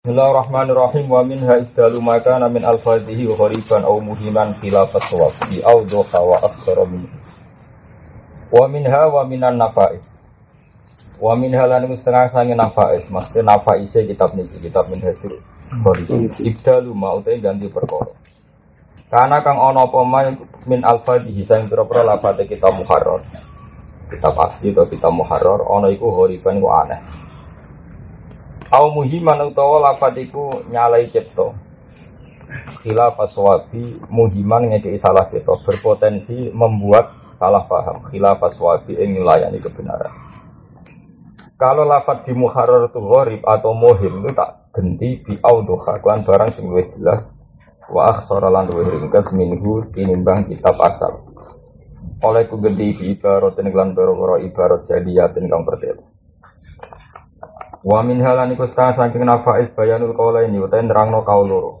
Bismillahirrahmanirrahim. Wa minha ibdalu maka min al-fadhihi wa ghariban aw muhiman khilafat sawfi aw dhuha wa aktsara min. Wa minha wa minan nafais. Wa minha lan setengah sange nafais. Maksudnya nafaise kitab niki kitab min hadir ibdalu ma utai ganti perkara. Karena kang ana apa min al-fadhihi sang pira-pira lafate kitab muharrar. Kitab asli atau kitab muharrar ana iku ghariban ku aneh Au muhiman utawa lafad iku nyalai cipta. Khilafat sawabi muhiman ngekei salah cipta berpotensi membuat salah paham. Khilafat sawabi ing nyulayani kebenaran. Kalau lafad di muharrar itu gharib atau muhim itu tak genti di audoha kan barang sing jelas wa akhsara lan ringkas minhu tinimbang kitab asal. Oleh ku genti di ibarat lan boro ibarat jadiyatin kang pertelo. Wa min halani kusta saking nafais bayanul kaula ini utai nerangno kaul loro.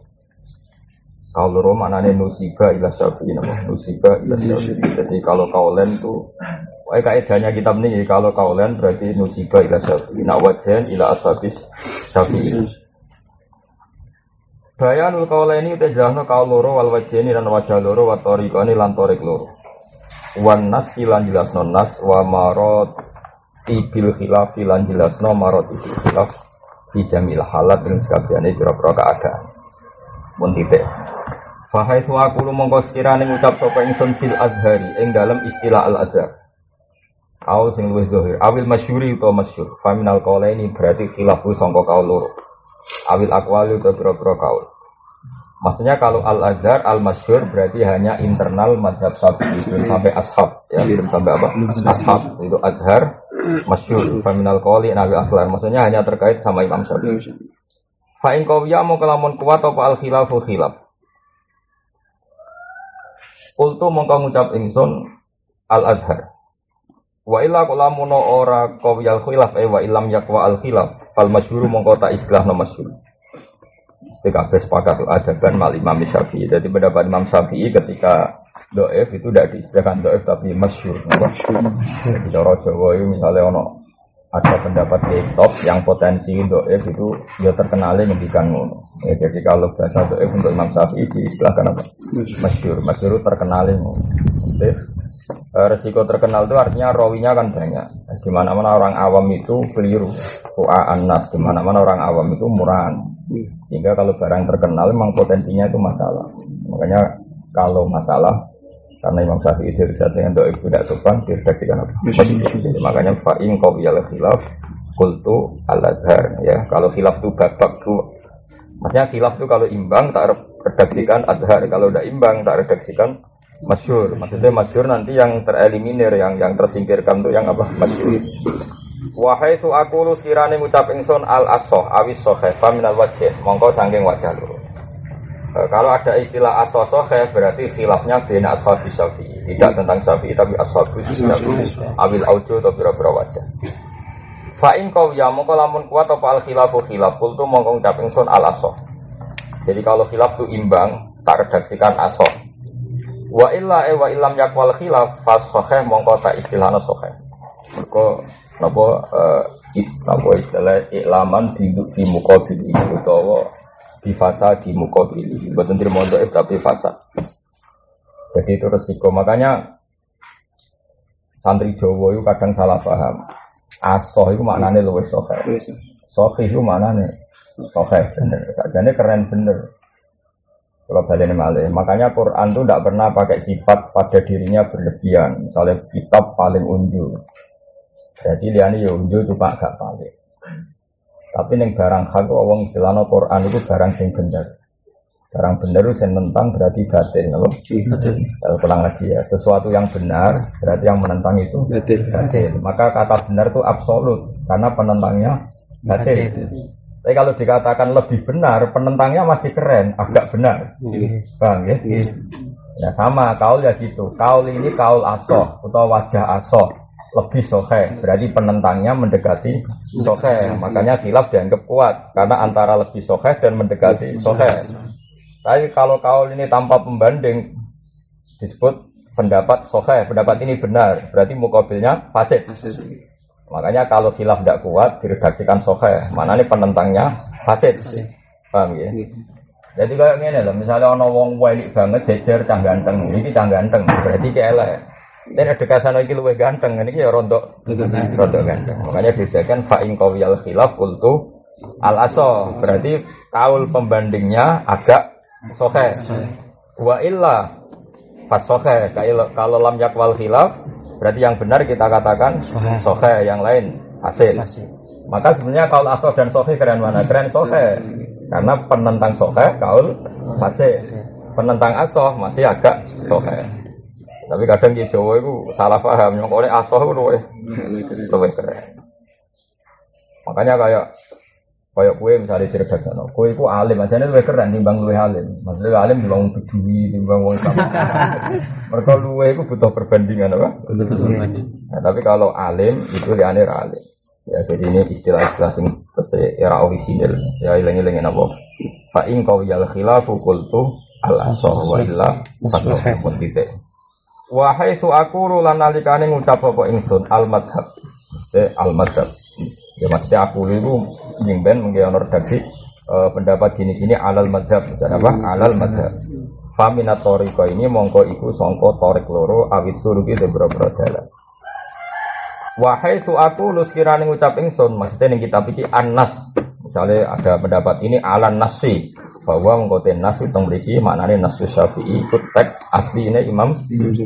Kaul loro nusiba ila syafi'i nama nusiba ila syafi'i. Jadi kalau kaulen tuh Wah, kaidahnya kitab ini kalau kaulen berarti nusiba ila syafi'i. Nak wajan ila asabis syafi'i. Bayanul kaula ini udah jelasno kaul wal wajeni dan wajah loro wa tariqani lan loro. Wan nas lan jelasno nas wa marot ibil khilaf lan jelasno marot ibil khilaf di jamil halat dengan sekabiane pira-pira keadaan pun titik Fahai aku lu mongko sekirane ngucap sapa ingsun fil azhari ing dalam istilah al azhar Kau sing luwih dohir, awil masyuri atau masyur. Faminal ini berarti khilafu sangka kaul loro. Awil akwali atau pira-pira kaul. Maksudnya kalau al-azhar al-masyur berarti hanya internal madhab sapi itu sampai ashab ya. Belum sampai apa? Ashab itu azhar masyur faminal koli nabi akhlar maksudnya hanya terkait sama imam syafi'i. Fa'in kawiya mau kelamun kuat apa al khilafu khilaf? Kultu mongko ngucap ingsun al azhar Wa illa kulamuno ora kawiyal khilaf eh wa ilam yakwa al khilaf. Fal masyhur mongko tak istilah no masyhur PKB sepakat ada kan mal Imam Syafi'i. Jadi pendapat Imam Syafi'i ketika doef itu tidak diistilahkan doef tapi masyur. Jadi cara Jawa itu misalnya ono ada pendapat top yang potensi doef itu dia terkenal ngendikan ngono. Ya, jadi kalau bahasa doef untuk Imam Syafi'i diistilahkan apa? Masyur. Masyur terkenal ngono. Eh, resiko terkenal itu artinya rawinya kan banyak. Di mana-mana orang awam itu keliru. Ku'a anas. Di mana-mana orang awam itu murahan. Sehingga kalau barang terkenal memang potensinya itu masalah. Makanya kalau masalah karena Imam Syafi'i dari saat dengan doa tidak sopan diredaksikan apa? Jadi, makanya fa'in kau biar khilaf kultu al azhar ya. Kalau khilaf itu babak tuh maksudnya khilaf itu kalau imbang tak redaksikan azhar, kalau udah imbang tak redaksikan masyur. Maksudnya masyur nanti yang tereliminir, yang yang tersingkirkan tuh yang apa? Masyur. Wahai su aku lu sirane ngucap ingsun al asoh awis sohe faminal wajah mongko sangking wajah lu. E, kalau ada istilah asoh sohe berarti khilafnya bina asoh syafi tidak tentang syafi tapi asoh syafi awil aujo atau bira-bira wajah. Fa'in kau ya mongko lamun kuat apa al khilafu khilaf kultu mongko ngucap ingsun al asoh. Jadi kalau khilaf itu imbang tak redaksikan asoh. Wa illa e wa ilam yakwal khilaf fas sohe mongko tak istilahnya sohe. Mereka napa uh, napa istilah iklaman di di mukabil utawa di fasa di mukabil bukan terima untuk tapi fasa jadi itu resiko. Makanya santri Jawa itu kadang salah paham. Asoh itu maknanya luwes sohe. Sohe. Itu maknanya sohe. Bener. Jadi keren bener. Kalau balik malih. Makanya Quran itu tidak pernah pakai sifat pada dirinya berlebihan. Misalnya kitab paling unjul jadi liane yo unjuk cuma gak balik. Tapi neng barang hak wong istilahno Quran itu barang sing bener. Barang bener itu yang menentang berarti batin, kalau kalau pulang lagi ya, sesuatu yang benar berarti yang menentang itu batin. Maka kata benar itu absolut karena penentangnya batin. Tapi kalau dikatakan lebih benar, penentangnya masih keren, agak benar, bang ya. Ya sama, kaul ya gitu. Kaul ini kaul asoh atau wajah asoh lebih sohe berarti penentangnya mendekati sohe makanya khilaf dianggap kuat. Karena antara lebih sohe dan mendekati sohe tapi kalau kaul ini tanpa pembanding disebut pendapat sohe pendapat ini benar. Berarti mukabilnya fasid. Makanya kalau khilaf tidak kuat diredaksikan sohe mana ini penentangnya fasid. Paham ya? Jadi kayak gini loh, misalnya ono wong wali banget jejer cah ganteng, ini cah ganteng, berarti kayak. Dan ada kasana iki luwih ganteng, ini ya rontok, rontok ganteng. Makanya bedakan fa'ing kawiyal khilaf kultu al aso, berarti kaul pembandingnya agak sohe. Wa illa pas sohe, kalau lam yakwal khilaf, berarti yang benar kita katakan sohe, yang lain hasil. Maka sebenarnya kaul aso dan sohe keren mana? Keren sohe. Karena penentang sohe kaul masih penentang asoh masih agak sohe. Tapi kadang di Jawa itu salah paham, yang oleh asoh itu luwe luwe keren. Makanya kayak kayak kue misalnya cerdas no, kue itu alim, aja luwe keren timbang luwe alim. Maksudnya alim timbang peduli, timbang wong sama. Mereka luwe itu butuh perbandingan apa? Nah, tapi kalau alim itu liane alim. Ya, jadi ini istilah-istilah sing era orisinil. Ya ilang-ilangin apa? Fa in qawiyal khilafu qultu al asah wa illa titik. Wa haitsu aqulu lan nalikane ngucap apa ingsun al madhab. Mesti al madhab. Ya mesti aku itu sing ben mengke ono redaksi eh, pendapat gini-gini alal madhab. Misalnya apa? Alal madhab. Faminat toriko ini mongko iku songko torik loro awit turuki de boro dalan. Wahai su aku lu sekiranya ngucap ingsun maksudnya ning kitab iki anas misalnya ada pendapat ini alan nasi bahwa mengkoten nas itu memiliki maknanya nasu syafi'i ikut teks aslinya imam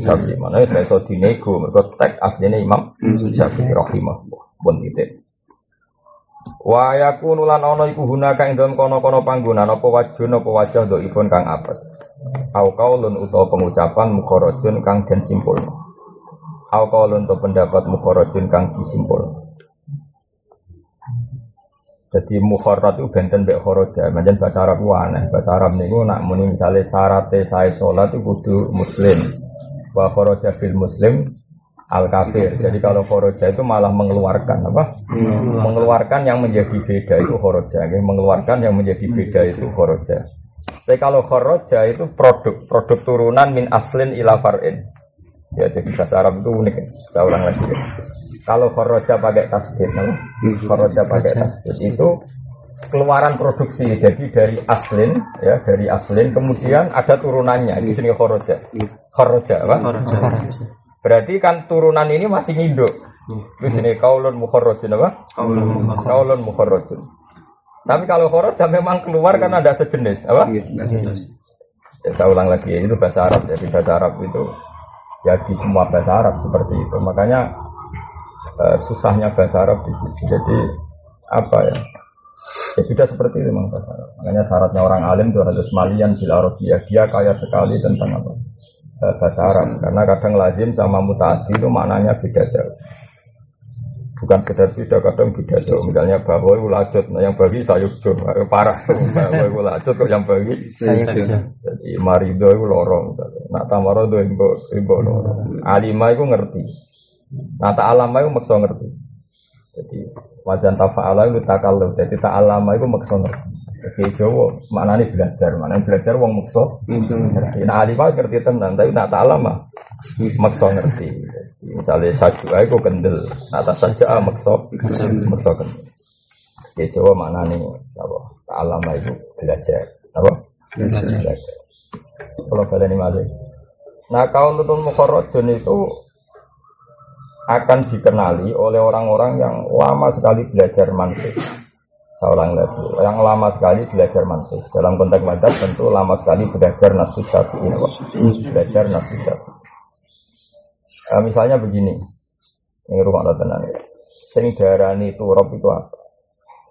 syafi'i maknanya saya so dinego mereka teks aslinya imam syafi'i rahimah pun titik Wa yakunu lan ana iku hunaka ing dalem kono-kono panggonan apa wajun apa wajah dhaifun kang apes. Au kaulun utawa pengucapan mukharajun kang den simpulno. Au kaulun utawa pendapat mukharajun kang disimpul. Jadi mukharat itu benten bek khoroja. Macam bahasa Arab aneh. Bahasa Arab niku nak muni misalnya syaratnya saya sholat itu kudu muslim. Wa khoroja fil muslim al kafir. Jadi kalau khoroja itu malah mengeluarkan apa? Mengeluarkan yang menjadi beda itu khoroja. Mengeluarkan yang menjadi beda itu khoroja. Tapi kalau khoroja itu produk produk turunan min aslin ila far'in. Ya jadi bahasa Arab itu unik. Saya ulang lagi. Kalau khoroja pakai tasdid, khoroja pakai tasdid itu keluaran produksi. Jadi dari aslin, ya dari aslin, kemudian ada turunannya. Di sini khoroja, khoroja, apa? Berarti kan turunan ini masih nginduk. Di sini kaulun mukharrajun apa? Kaulun mukharrajun. Tapi kalau khoroja memang keluar kan ada sejenis, apa? Ya, saya ulang lagi ya, itu bahasa Arab. Jadi bahasa Arab itu ya di semua bahasa Arab seperti itu. Makanya uh, susahnya bahasa Arab di situ. Jadi apa ya? Ya sudah seperti itu memang bahasa Arab. Makanya syaratnya orang alim itu harus malian bil Arabiyah. Dia kaya sekali tentang apa? Uh, bahasa Arab. Karena kadang lazim sama mutaati itu maknanya beda jauh. Bukan sekedar beda, kadang beda jauh. Misalnya bahwa itu lajut, nah yang bagi sayukjo, parah. bahwa itu lajut kok yang bagi sayukjo. Jadi marido itu lorong. Nak tamarodo itu lorong. Alimah itu ngerti. Nah ta'alama itu maksa ngerti. Jadi wajan tafa'ala itu takallu. Jadi ta'alama itu maksa ngerti. Oke Jawa maknanya belajar, maknanya belajar wong maksa ngerti. Nah alimah ngerti tenan, tapi nak ta'alama maksa ngerti. Misalnya sajua itu kendel, nah tak saja maksa maksa kendel. Oke Jawa maknanya apa? Ta'alama itu belajar. Apa? Belajar. Kalau kalian ini. Nah kaum nutun mukharrajun itu akan dikenali oleh orang-orang yang lama sekali belajar mantik. Seorang lagi, yang lama sekali belajar mantik. Dalam konteks madhab tentu lama sekali belajar nasus syafi'i. Belajar nasus syafi'i. Nah, misalnya begini, ini rumah tenang ya. Sing darani turab itu apa?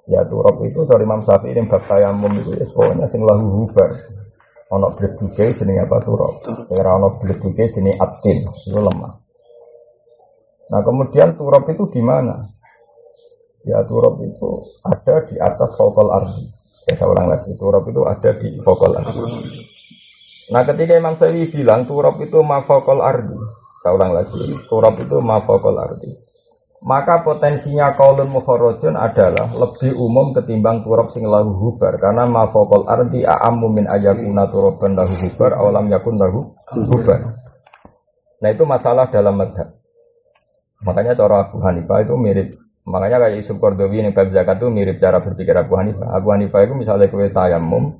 Ya turab itu dari Imam Syafi'i yang bab tayamum itu ya sing lahu hubar. Ono bleduke jenenge apa turab. Ora ono bleduke jenenge atin, itu lemah. Nah kemudian turab itu di mana? Ya turab itu ada di atas fokal ardi. Ya saya ulang lagi, turab itu ada di fokal ardi. Nah ketika Imam Syafi'i bilang turab itu mafokal ardi, saya ulang lagi, turab itu mafokal ardi. Maka potensinya kaulun mukharrajun adalah lebih umum ketimbang turab sing lahu hubar karena mafokal ardi a'ammu min ayakuna turaban lahu hubar awalam yakun lahu hubar. Nah itu masalah dalam madhab. Makanya cara Abu Hanifah itu mirip Makanya kayak Yusuf Kordowi ini bab zakat itu mirip cara berpikir Abu Hanifah. Abu Hanifah itu misalnya kue tayamum,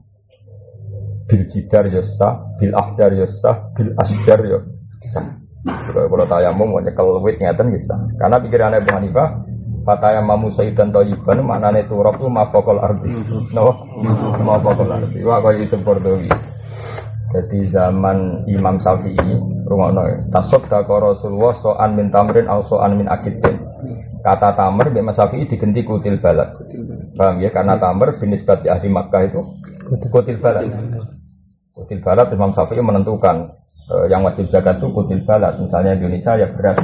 bil jidar ya sah, bil ahjar ya sah, bil asjar ya sah. Kalau tayamum mau nyekel wit ngeten bisa. Karena pikiran Abu Hanifah, Fataya mamu sayyidan toyiban maknanya turab itu mafokol ardi. No, mafokol ardi. Wah kalau Yusuf Kordowi. Jadi zaman Imam Syafi'i, rumah noy, tasok dako Rasulullah so'an min tamrin al so'an min akidin. Kata tamer di Imam Syafi'i diganti kutil balat. Paham ya? Karena tamer binisbat di ahli Makkah itu kutil balat. Kutil balat Imam Syafi'i menentukan eh, yang wajib zakat itu kutil balat. Misalnya Indonesia ya beras.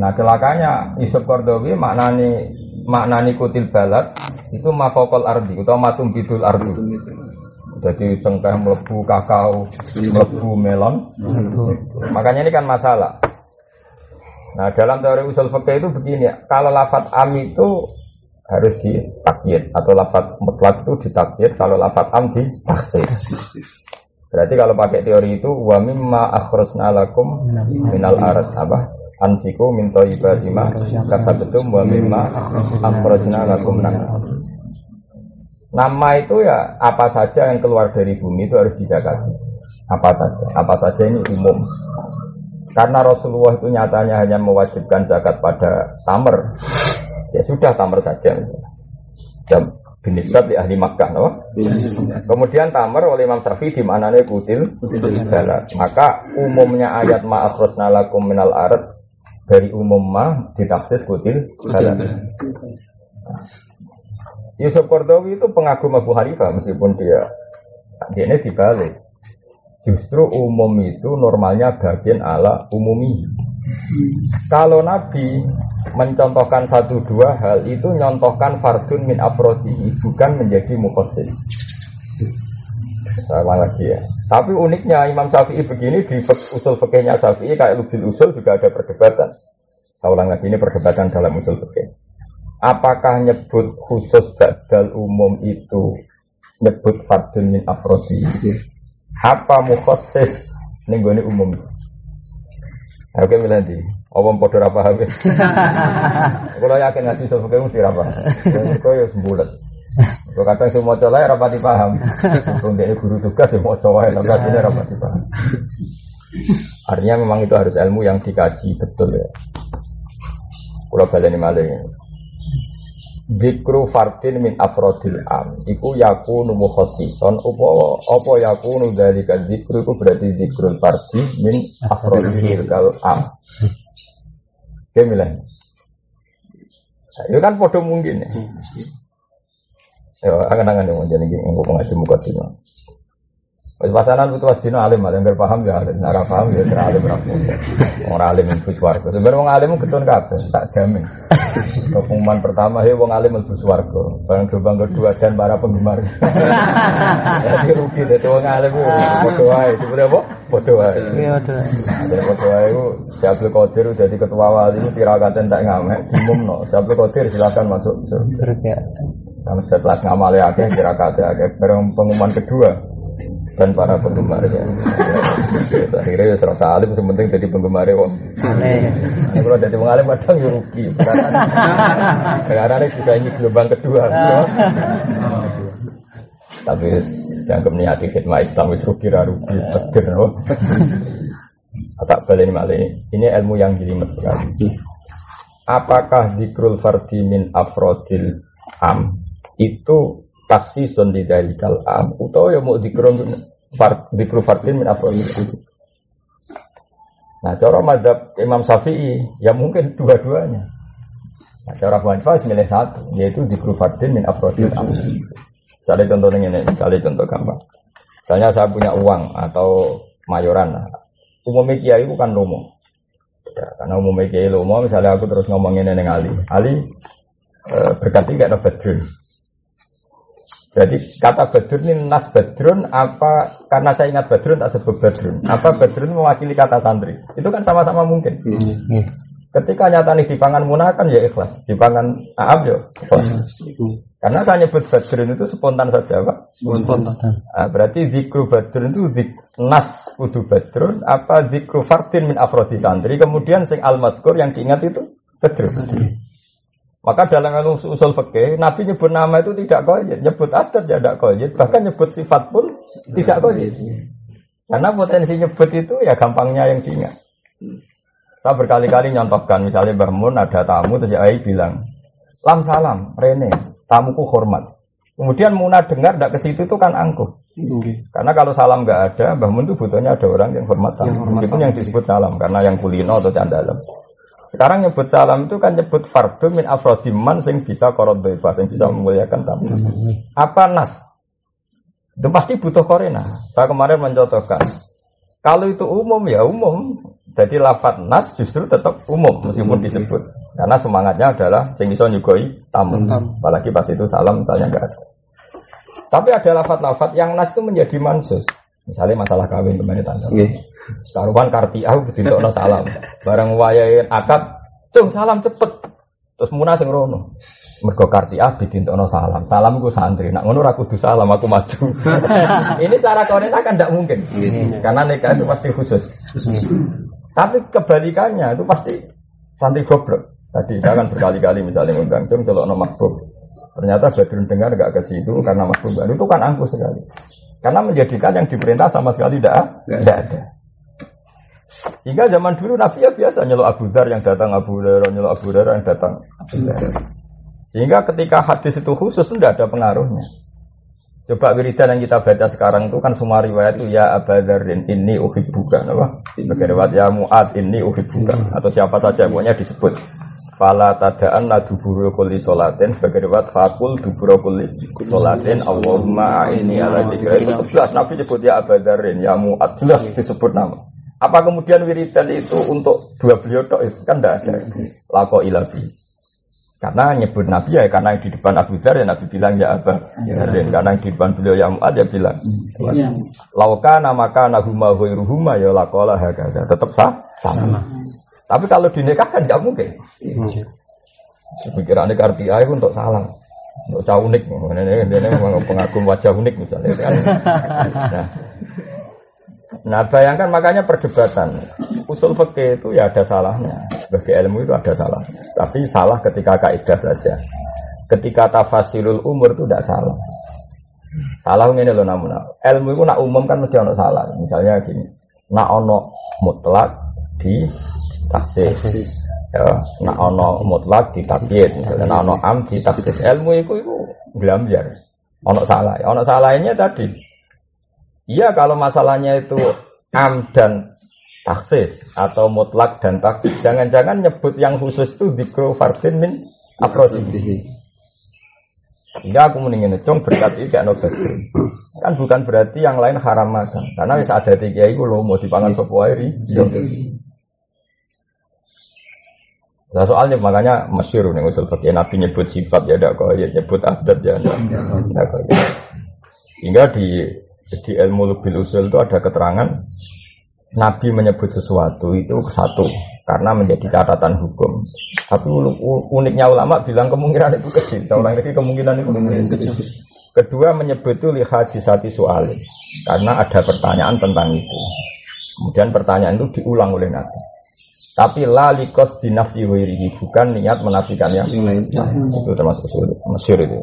Nah celakanya Yusuf Kordowi maknani maknani kutil balat itu mafokol ardi atau matum bidul ardi. Jadi cengkeh melebu kakao, melebu melon. Makanya ini kan masalah. Nah dalam teori usul fikih itu begini kalau lafat am itu harus ditakyid atau lafat mutlak itu ditakyid, kalau lafat am ditaksir. Berarti kalau pakai teori itu wa mimma akhrajna lakum minal arat apa? Antiku min thayyibati ma kasabatum wa mimma akhrajna lakum minal Nama itu ya apa saja yang keluar dari bumi itu harus dijaga. Apa saja, apa saja ini umum. Karena Rasulullah itu nyatanya hanya mewajibkan zakat pada tamer. Ya sudah tamer saja. Jam binisbat di ahli Makkah, no? Kemudian tamer oleh Imam Syafi'i di mana nih kutil. Maka umumnya ayat maaf lakum minal arat dari umum ma ditafsir kutil balat. Yusuf Kordowi itu pengagum Abu Hanifah meskipun dia dia ini dibalik. Justru umum itu normalnya bagian ala umumi. Kalau Nabi mencontohkan satu dua hal itu nyontohkan fardun min afrodi bukan menjadi mukhosis. Saya lagi ya. Tapi uniknya Imam Syafi'i begini di usul fikihnya Syafi'i kayak lubil usul juga ada perdebatan. Saya ulang lagi ini perdebatan dalam usul fikih. Apakah nyebut khusus badal umum itu nyebut fardun min afrodi? Apa mukhosis ning gone umum? Oke milih di. Apa podo ra paham? Kalau yakin ngaji sapa kamu mesti ra paham. Kok ya sembulat. Kok kadang sing maca lae ra pati paham. Wong guru tugas ya maca wae tapi asline ra pati paham. Artinya memang itu harus ilmu yang dikaji betul ya. Kalau baleni malih. Dikru fardin min afrodil am. Iku yakunu mukhosison Opo, opo yakunu dari dikru Iku berarti dikrul fardin min afrodil kal am. Oke milah Itu kan podo mungkin. Ya Ya, angan-angan yang jadi ini Aku mengaji muka Wis pasanan putu wasdino alim, alim paham ya alim, nara paham ya kira alim rafu. Orang alim itu swarga. Sebenarnya orang alim ketun kabeh, tak jamin. Pengumuman pertama ya wong alim itu swarga. Barang gelombang kedua dan para penggemar. Jadi rugi dadi wong alim itu padha wae. Sebenarnya apa? Padha wae. Iya padha. Ada padha wae itu Syabul Qadir jadi ketua wali itu tirakaten tak ngamek, no. Syabul Qadir silakan masuk surga. Kamu setelah ngamale akeh tirakaten akeh. Barang pengumuman kedua dan para penggemarnya. Ya, akhirnya ya serasa alim, penting jadi penggemar wong. Aneh. Kalau jadi pengalim kadang ya rugi. Karena ini bisa ini gelombang kedua. Tapi dianggap niati khidmah Islam wis rugi rugi seger Tak balik malah ini. Ini ilmu yang jelimet sekali. Apakah zikrul fardi min afrodil am itu saksi sondi dari kalam atau ya mau dikron far, dikru fardin Nah, cara madhab Imam Syafi'i ya mungkin dua-duanya. Nah, cara Abu Hanifah milih satu, yaitu dikru fardin min afrodil am. Misalnya contohnya ini, misalnya contoh gampang. Misalnya saya punya uang atau mayoran, nah, umumnya kiai itu kan lomo. Ya, karena umumnya kiai lomo, misalnya aku terus ngomongin ini Ali. Ali eh, berkati gak ada bedroom. Jadi kata badrun ini nas badrun apa karena saya ingat badrun tak sebut badrun. Apa badrun mewakili kata santri? Itu kan sama-sama mungkin. Hmm. Ketika nyata nih dipangan munakan ya ikhlas, dipangan aab ya ikhlas. Hmm. Karena saya nyebut badrun itu spontan saja pak. Spontan. Nah, berarti zikru badrun itu zik, nas kudu badrun apa zikru fardin min afrodi santri. Kemudian sing al yang diingat itu badrun. Maka dalam usul fikih, Nabi nyebut nama itu tidak koyit, nyebut adat ya tidak koyit, bahkan nyebut sifat pun tidak koyit. Karena potensi nyebut itu ya gampangnya yang diingat. Saya berkali-kali nyontohkan, misalnya Mbah Mun ada tamu, terus Ai bilang, Lam salam, Rene, tamuku hormat. Kemudian Muna dengar tidak ke situ itu kan angkuh. Karena kalau salam nggak ada, Mbah Mun itu butuhnya ada orang yang hormat tamu. Meskipun yang disebut salam, karena yang kulino atau candalem. Sekarang nyebut salam itu kan nyebut fardu min afrodiman sing bisa korot doifa, sing bisa memuliakan tamu. Apa nas? Itu pasti butuh korena. Saya kemarin mencontohkan. Kalau itu umum ya umum. Jadi lafat nas justru tetap umum meskipun disebut. Karena semangatnya adalah sing bisa nyugoi tamu. Apalagi pas itu salam misalnya enggak ada. Tapi ada lafat-lafat yang nas itu menjadi mansus. Misalnya masalah kawin kemarin tanda. Saruan karti aku no salam. Barang wayahe akad, "Cung, salam cepet." Terus muna sing rono. Mergo karti ah no salam. Salam ku santri. Nak ngono ra kudu salam aku maju. Ini cara konek kan tidak mungkin. Karena nikah itu pasti khusus. Tapi kebalikannya itu pasti santri goblok. Tadi saya kan berkali-kali misalnya ngundang cung kalau no makbub. Ternyata Badrun dengar gak ke situ karena makbub baru itu kan angkuh sekali. Karena menjadikan yang diperintah sama sekali tidak ada. Sehingga zaman dulu Nabi ya biasa nyelok Abu Dhar yang datang Abu Dhar, nyelok Abu Dhar yang datang. Sehingga ketika hadis itu khusus tidak ada pengaruhnya. Coba wiridan yang kita baca sekarang itu kan semua riwayat itu ya Abu Dharin ini uhibbuka apa? Sebagai ya Mu'ad ini uhibbuka atau siapa saja pokoknya disebut. Fala tadaan la duburu kulli solatin sebagai riwayat fakul duburu kulli Allahumma ini ala dzikri itu jelas Nabi sebut ya Abu Dharin ya Mu'ad jelas disebut nama. Apa kemudian wiridan itu untuk dua beliau tok itu kan tidak ada lako ilabi. Karena nyebut Nabi ya karena yang di depan Abu Dhar ya Nabi bilang ya apa ya. karena yang di depan beliau yang Mu'ad ya bilang ya. lauka namaka nahuma ruhuma ya lakola hakada tetap sah sama. Tapi kalau dinikahkan nggak mungkin. Pikirannya karti air untuk salam untuk cah unik, ini, ini, ini pengagum wajah unik misalnya kan. Nah, Nah bayangkan makanya perdebatan usul fikih itu ya ada salahnya sebagai ilmu itu ada salahnya. Tapi salah ketika kaidah saja. Ketika tafasirul umur itu tidak salah. Salah ini loh namun ilmu itu nak umum kan mesti ono salah. Misalnya gini, nak ono mutlak di taksis. Ya, nak ono mutlak di tabiat. Misalnya nak ono am di taksis. Ilmu itu itu gelamjar. Ono salah. Ono salahnya tadi Iya kalau masalahnya itu am dan taksis atau mutlak dan taksis. Jangan-jangan nyebut yang khusus itu dikro fardin min aprosisi. Iya aku mendingin cung berkat ini gak nobat. Kan bukan berarti yang lain haram makan. Karena bisa ada tiga itu lo mau dipangan sopo airi. Nah soalnya makanya masyur nih usul pakai Nabi nyebut sifat ya ada kok ya nyebut adat ya ada kok. Hingga di jadi ilmu lebih usul itu ada keterangan Nabi menyebut sesuatu itu satu karena menjadi catatan hukum. Tapi uniknya ulama bilang kemungkinan itu kecil. Seorang lagi kemungkinan itu kecil. Kedua menyebut itu lihat di satu soal karena ada pertanyaan tentang itu. Kemudian pertanyaan itu diulang oleh Nabi. Tapi lalikos dinafi bukan niat menafikan yang lain. Itu termasuk masyur itu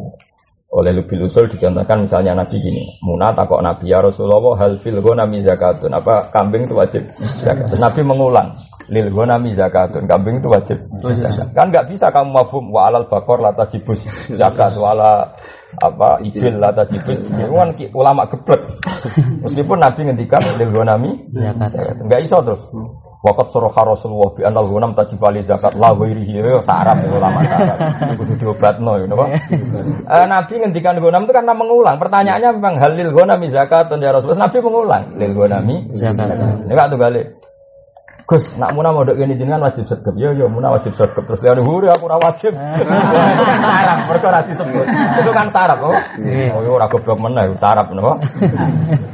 oleh lebih usul dicontohkan misalnya Nabi gini Muna takok Nabi ya Rasulullah hal fil gonami zakatun. Apa kambing itu wajib? Zakat Nabi mengulang lil gonami zakatun. Kambing itu wajib. Zakat. kan nggak bisa kamu mafhum wa alal bakor lata jibus zakat wala apa ibil lata jibus kan ulama geblek. Meskipun Nabi ngendikan lil gonami zakat nggak iso terus Wakat soroha Rasulullah bi anal gunam tajibali zakat la wirihi yo sarap ya ulama sarap. Kudu diobatno ya napa. Eh Nabi ngendikan gunam itu karena mengulang. Pertanyaannya memang halil gunami zakat ya Rasulullah. Nabi mengulang lil gunami zakat. Ini waktu balik. Gus, nak muna mau dok ini jenengan wajib sedekap. Yo yo muna wajib sedekap. Terus dia huri aku ora wajib. sarap, mereka ora disebut. Itu kan sarap, oh. Oh yo ora goblok meneh, sarap napa.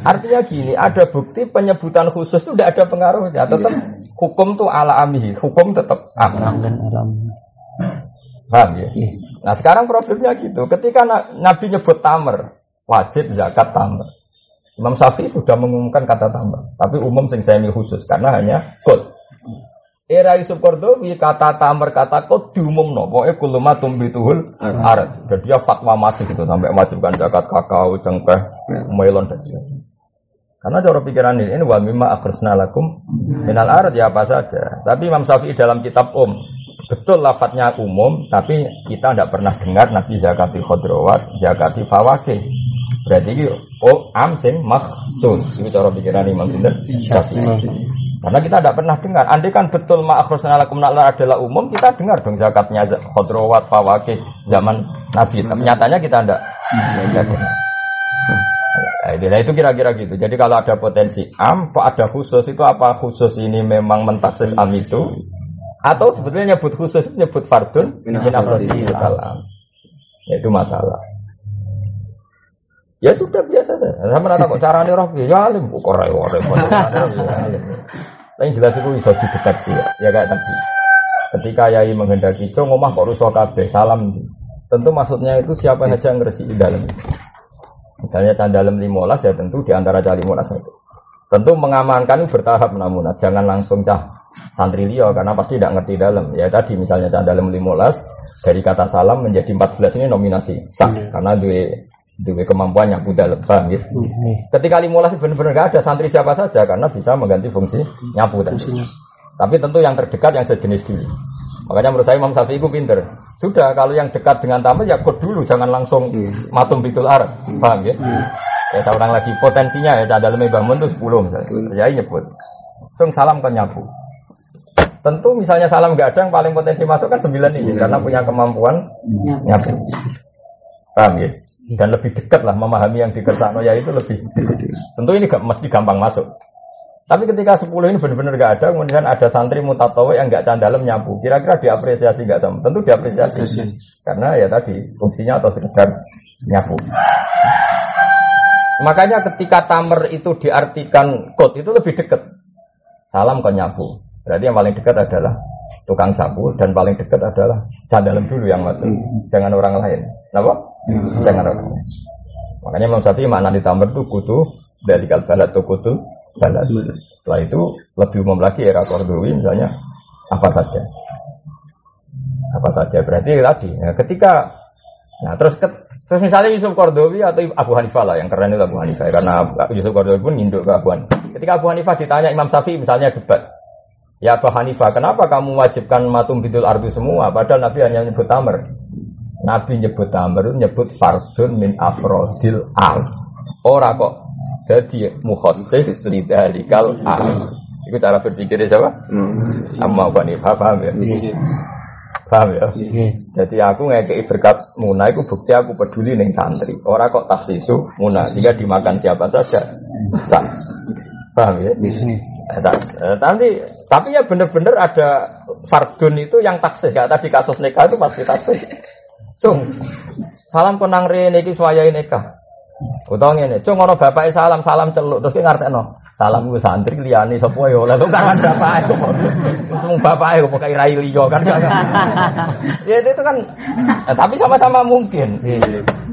Artinya gini, ada bukti penyebutan khusus itu tidak ada pengaruhnya. Tetap hukum tuh ala amihi, hukum tetap am. Paham ya? Iya. Nah sekarang problemnya gitu, ketika Nabi nyebut tamer, wajib zakat tamer. Imam Syafi'i sudah mengumumkan kata tamer, tapi umum sing saya khusus karena hanya kod. Era Yusuf Kordowi kata tamer kata kok diumum no, pokoknya kuluma tumbituhul arat. Dan dia fatwa masih gitu sampai wajibkan zakat kakao, cengkeh, melon dan sebagainya. Karena cara pikiran ini, ini wa mimma akhrisna lakum minal arat ya apa saja. Tapi Imam Syafi'i dalam kitab Om, betul lafadznya umum, tapi kita tidak pernah dengar Nabi zakati khodrowat, zakati fawake. Berarti ini oh am sing maksus. Itu cara pikiran Imam Syafi'i. Karena kita tidak pernah dengar. Andai kan betul ma'akhrusna lakum adalah umum, kita dengar dong zakatnya khodrowat, fawakih zaman Nabi. Tapi nyatanya kita tidak. Nah, itu kira-kira gitu. Jadi kalau ada potensi am, ada khusus itu apa khusus ini memang mentaksis am itu? Atau sebetulnya nyebut khusus itu nyebut fardun min alam. Ya, itu masalah. Ya sudah biasa saja. Sama nata kok caranya roh ya alim kok ora ora. Tapi jelas itu bisa dideteksi ya. Ya kayak tadi. Ketika Yai menghendaki co ngomah kok rusak kabeh salam. Tentu maksudnya itu siapa saja yang ngeresi di dalam. Misalnya dalam limolas ya tentu di antara cah limolas itu. Tentu mengamankan bertahap namun jangan langsung cah santri liya karena pasti tidak ngerti dalam. Ya tadi misalnya cah dalam limolas dari kata salam menjadi 14 ini nominasi sah iya. karena dua Dua kemampuan nyapu dalam, paham ya? Ketika limulas benar-benar gak ada santri siapa saja karena bisa mengganti fungsi nyapu tadi. Tapi tentu yang terdekat yang sejenis dulu. Makanya menurut saya Imam Syafi'i itu pinter. Sudah kalau yang dekat dengan tamu ya kod dulu, jangan langsung matum bitul arat, paham ya? Ya saya ulang lagi potensinya ya dalam bangun itu 10 misalnya. Ya nyebut. Tung salam ke nyapu. Tentu misalnya salam gak ada yang paling potensi masuk kan sembilan ini karena punya kemampuan nyapu. Paham ya? Dan lebih dekat lah memahami yang di ya itu lebih tentu ini gak mesti gampang masuk. Tapi ketika 10 ini benar-benar gak ada kemudian ada santri mutatawa yang gak dalam nyapu kira-kira diapresiasi gak sama? Tentu diapresiasi. Karena ya tadi fungsinya atau sekedar nyapu. Makanya ketika tamer itu diartikan kot itu lebih dekat. Salam ke nyapu. Berarti yang paling dekat adalah tukang sapu dan paling dekat adalah dalam dulu yang masuk. Hmm. jangan orang lain. Kenapa? Hmm. Jangan orang lain. Makanya Imam Syafi'i makna ditambah itu kutu dari kalbalat tuh kutu balat. Setelah itu lebih umum lagi era Kordowi misalnya apa saja. Apa saja. Berarti tadi ya, ketika nah terus ke, terus misalnya Yusuf Kordowi atau Abu Hanifah lah yang keren itu Abu Hanifah. Karena Yusuf Kordowi pun induk ke Abu Hanifah. Ketika Abu Hanifah ditanya Imam Syafi'i misalnya debat Ya Abu Hanifah, kenapa kamu wajibkan matum bidul ardu semua? Padahal Nabi hanya nyebut tamar. Nabi nyebut tamar, nyebut fardun min afrodil al. Ora kok jadi mukhosis lidalikal al. Itu cara berpikir siapa? Hmm. Amma Abu Hanifah, paham ya? Iya. Paham ya? Iya. Jadi aku ngekei berkat muna itu bukti aku peduli neng santri. Ora kok tafsisu muna, jika dimakan siapa saja. Sah. Paham ya? Iya. Eh, nanti tapi ya benar-benar ada fardun itu yang taksis gak tadi kasus nikah itu pasti taksis. Cung, salam konang rene iki suwayahe nikah. Utawa ngene, cung ngono bapake salam salam celuk terus ki ngartekno. Salam gue santri liyane sapa ya lha kok kan bapake. Untung bapake kok pakai rai liya kan. ya itu kan eh, tapi sama-sama mungkin.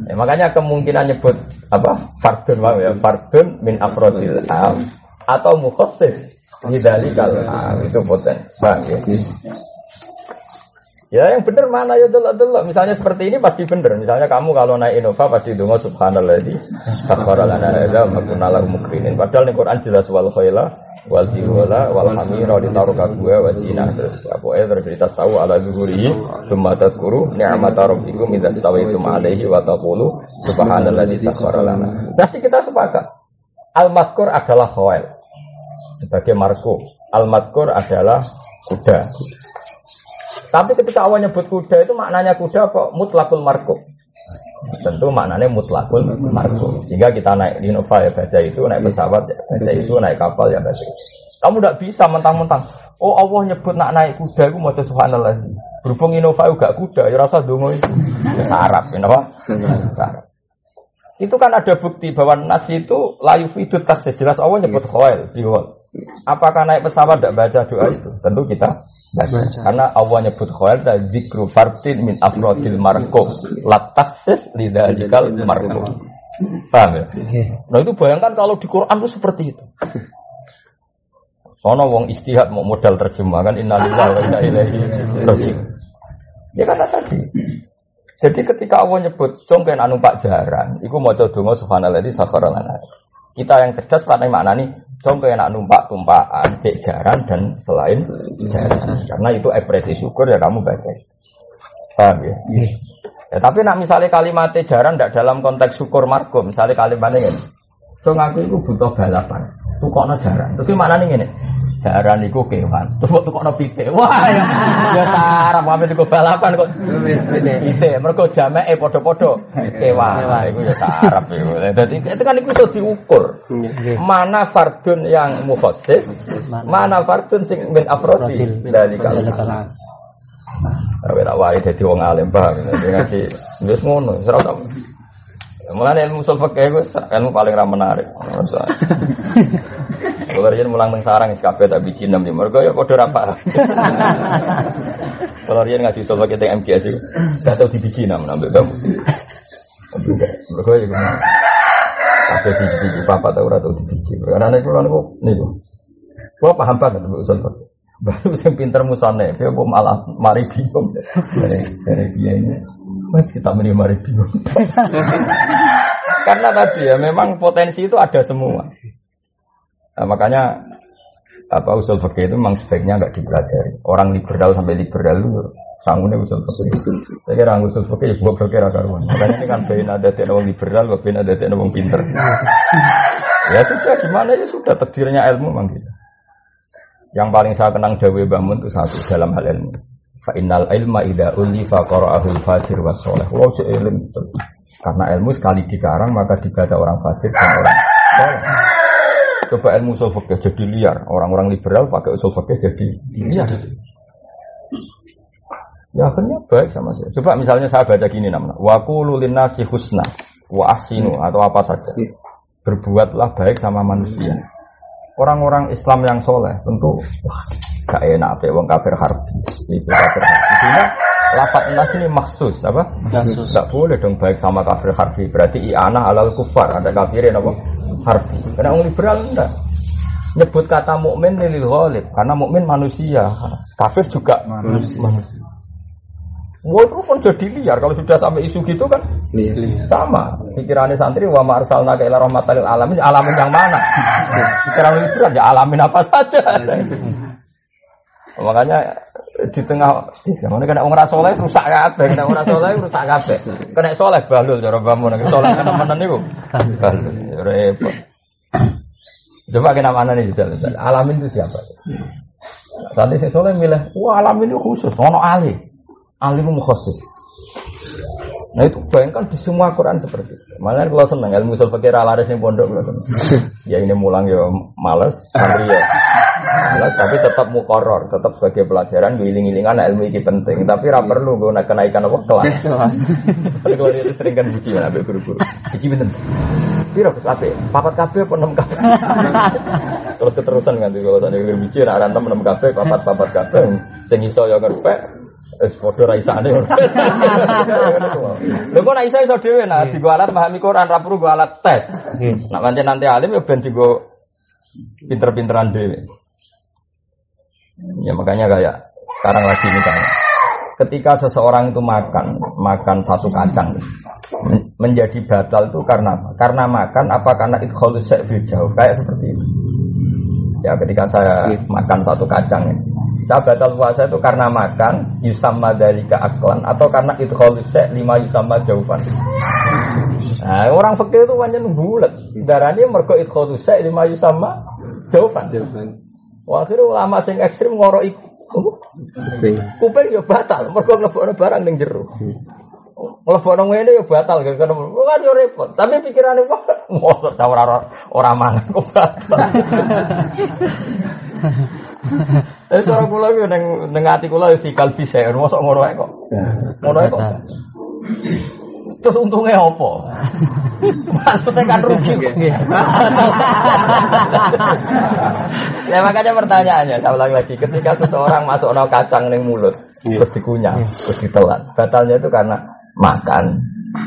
Ya, makanya kemungkinan nyebut apa? Fardun ya, fardun min afrodil atau mukhassis dari kalau itu potensi bang ya. Ya yang benar mana ya dulu dulu. Misalnya seperti ini pasti benar. Misalnya kamu kalau naik Innova pasti dungo subhanallah di sakhara lana ada makunala mukminin. Padahal di Quran jelas wal khaila wal tiwala wal hamira gue wajina terus apa ya bercerita tahu ala zuhuri cuma tadkuru ni'mat rabbikum idza stawaitum alaihi wa taqulu subhanallah di lana. Pasti kita sepakat. Al maskur adalah khail sebagai marko. Al-madkur adalah kuda. Tapi ketika awal nyebut kuda itu maknanya kuda kok mutlakul marko. Tentu maknanya mutlakul marko. Sehingga kita naik di Nova ya baca itu, naik pesawat ya baca itu, naik kapal ya baca. Kamu tidak bisa mentang-mentang. Oh Allah nyebut nak naik kuda itu mau subhanallah. Berhubung Innova juga kuda, ya rasa dungo itu. Ya sarap, kenapa? Sarap. Itu kan ada bukti bahwa nas itu layu itu tak jelas Allah nyebut khail di Apakah naik pesawat tidak baca doa itu? Tentu kita baca. baca. Karena Allah nyebut khair dan zikru fartin min afrodil marko lataksis lidalikal marko. Paham ya? Nah itu bayangkan kalau di Quran itu seperti itu. Sono wong istihad mau modal terjemah kan innalillahi wa inna ilaihi rajiun. Ya kata tadi. Jadi ketika Allah nyebut congken anu Pak Jaran, iku maca donga subhanallah di sakhara lana. Kita yang cerdas pada makna nih, congken anu numpak tumpaan, cek jaran dan selain jaran. Karena itu ekspresi syukur ya kamu baca. Paham ya? Ya, tapi nak misalnya kalimat jaran tidak dalam konteks syukur margo, misalnya kalimatnya ini, Dong aku itu butuh balapan. Tukokno jaran. Terus nih ini? Jaran itu kewan. Terus kok tukokno pite. Wah, ya, ya sarap apa itu balapan kok. Pite. Mergo jameke padha-padha kewan. Iku ya sarap iku. Dadi itu kan iku iso diukur. Mana fardun yang mukhassis, mana fardun sing min afrodi dari kalau. Tapi tak wae dadi wong alim paham. Ngaji wis ngono, ora Mulane ilmu usul fikih itu ilmu paling ra menarik. Kalau dia mulang mengsarang is kafe tapi cinem di mereka ya kode rapa. Kalau dia ngaji usul fikih teng MGS itu, gak tahu di biji nam nambah kamu. Mereka ya gimana? Kafe di biji papa tahu atau di biji. Karena nih kalau nih nih gua paham banget usul fikih. Baru yang pinter musane, dia malah mari bingung dari dia ini. Mas kita menerima review. Karena tadi ya memang potensi itu ada semua. Nah, makanya apa usul fikih itu memang sebaiknya nggak dipelajari. Orang liberal sampai liberal itu sanggupnya usul fikih. Saya kira usul fikih gue berkira karuan. Makanya ini kan bein ada tidak orang liberal, bein ada tidak orang pinter. ya sudah gimana ya sudah takdirnya ilmu memang gitu. Yang paling saya kenang Dawe Bangun itu satu dalam hal ilmu. Fa innal ilma ida uli fa qara'ahu fajir was soleh. Wow, ilmu Karena ilmu sekali dikarang maka dibaca orang fajir dan orang soleh. Coba ilmu usul fikih jadi liar. Orang-orang liberal pakai usul fikih jadi liar. Ya akhirnya baik sama saya. Coba misalnya saya baca gini namanya. Wa qulu nasi husna wa ahsinu atau apa saja. Berbuatlah baik sama manusia. Orang-orang Islam yang soleh tentu wah, gak enak apa wong kafir harbi itu kafir harbi sehingga lafat nas ini maksus apa? Maksus. Gak boleh dong baik sama kafir harbi berarti i'anah alal kufar ada kafirin apa? Harbi karena orang liberal enggak. Nyebut kata mukmin lil ghalib karena mukmin manusia. Kafir juga manusia, manusia. Itu pun jadi liar. Kalau sudah sampai isu gitu kan liar. sama. Pikirannya santri wa ma'arsalna ke ila rahmatalil alamin. Alamin yang mana? Pikiran liberal ya alamin apa saja. Makanya di tengah ini kena orang soleh rusak kabeh, kena orang soleh rusak kabeh. Kena soleh balul cara bangun, kena soleh kena mana nih Balul, ya repot. Coba kena mana nih jalan Alamin itu siapa? Saat ini soleh milih, wah alamin itu khusus, ono ali, ali itu khusus. Nah itu bayangkan di semua Quran seperti itu. Makanya kalau seneng ilmu usul fikih laris yang pondok Ya ini mulang ya males, santri ya. Males, tapi tetap mukoror, tetap sebagai pelajaran giling-gilingan ilmu ini penting. Tapi ra perlu gue kenaikan apa kelas. Tapi kalau itu sering kan buci ya, ambil guru-guru. Buci bener. Piro ke kafe? Papat kafe apa enam kafe? Terus keterusan kan kalau tadi buci, ada enam enam kafe, papat papat kafe. Sing iso ya ngerpek, Es padha ra isane. Lho kok nek iso iso dhewe nah digo alat pahami Quran ra perlu go alat tes. Nak nanti nanti alim ya ben digo pinter-pinteran dhewe. Ya makanya kayak sekarang lagi misalnya. Ketika seseorang itu makan, makan satu kacang menjadi batal itu karena apa? Karena makan apa karena itu kalau jauh kayak seperti itu. Ya ketika saya yeah. makan satu kacang ini. Saya batal puasa itu karena makan yusamma dari keaklan atau karena itu kholusek lima yusamma jauhan. Nah, orang fakir itu banyak bulat. Darahnya mergo itu kholusek lima yusamma jauhan. Wah, akhirnya ulama sing ekstrim ngoro iku. Kuping ya batal, mergo ngebokno barang ning jero. Mlebokno ngene ya batal gara-gara kan yo repot. Tapi pikirane wah mosok ora ora mangan kok batal. Eh cara kula yo ning ning ati kula yo fikal bisa mosok ngono ae kok. Ngono ae kok. Terus untungnya apa? Maksudnya kan rugi. ya makanya pertanyaannya, saya ulang lagi, ketika seseorang masuk no kacang ning mulut, terus dikunyah, terus ditelan, batalnya itu karena makan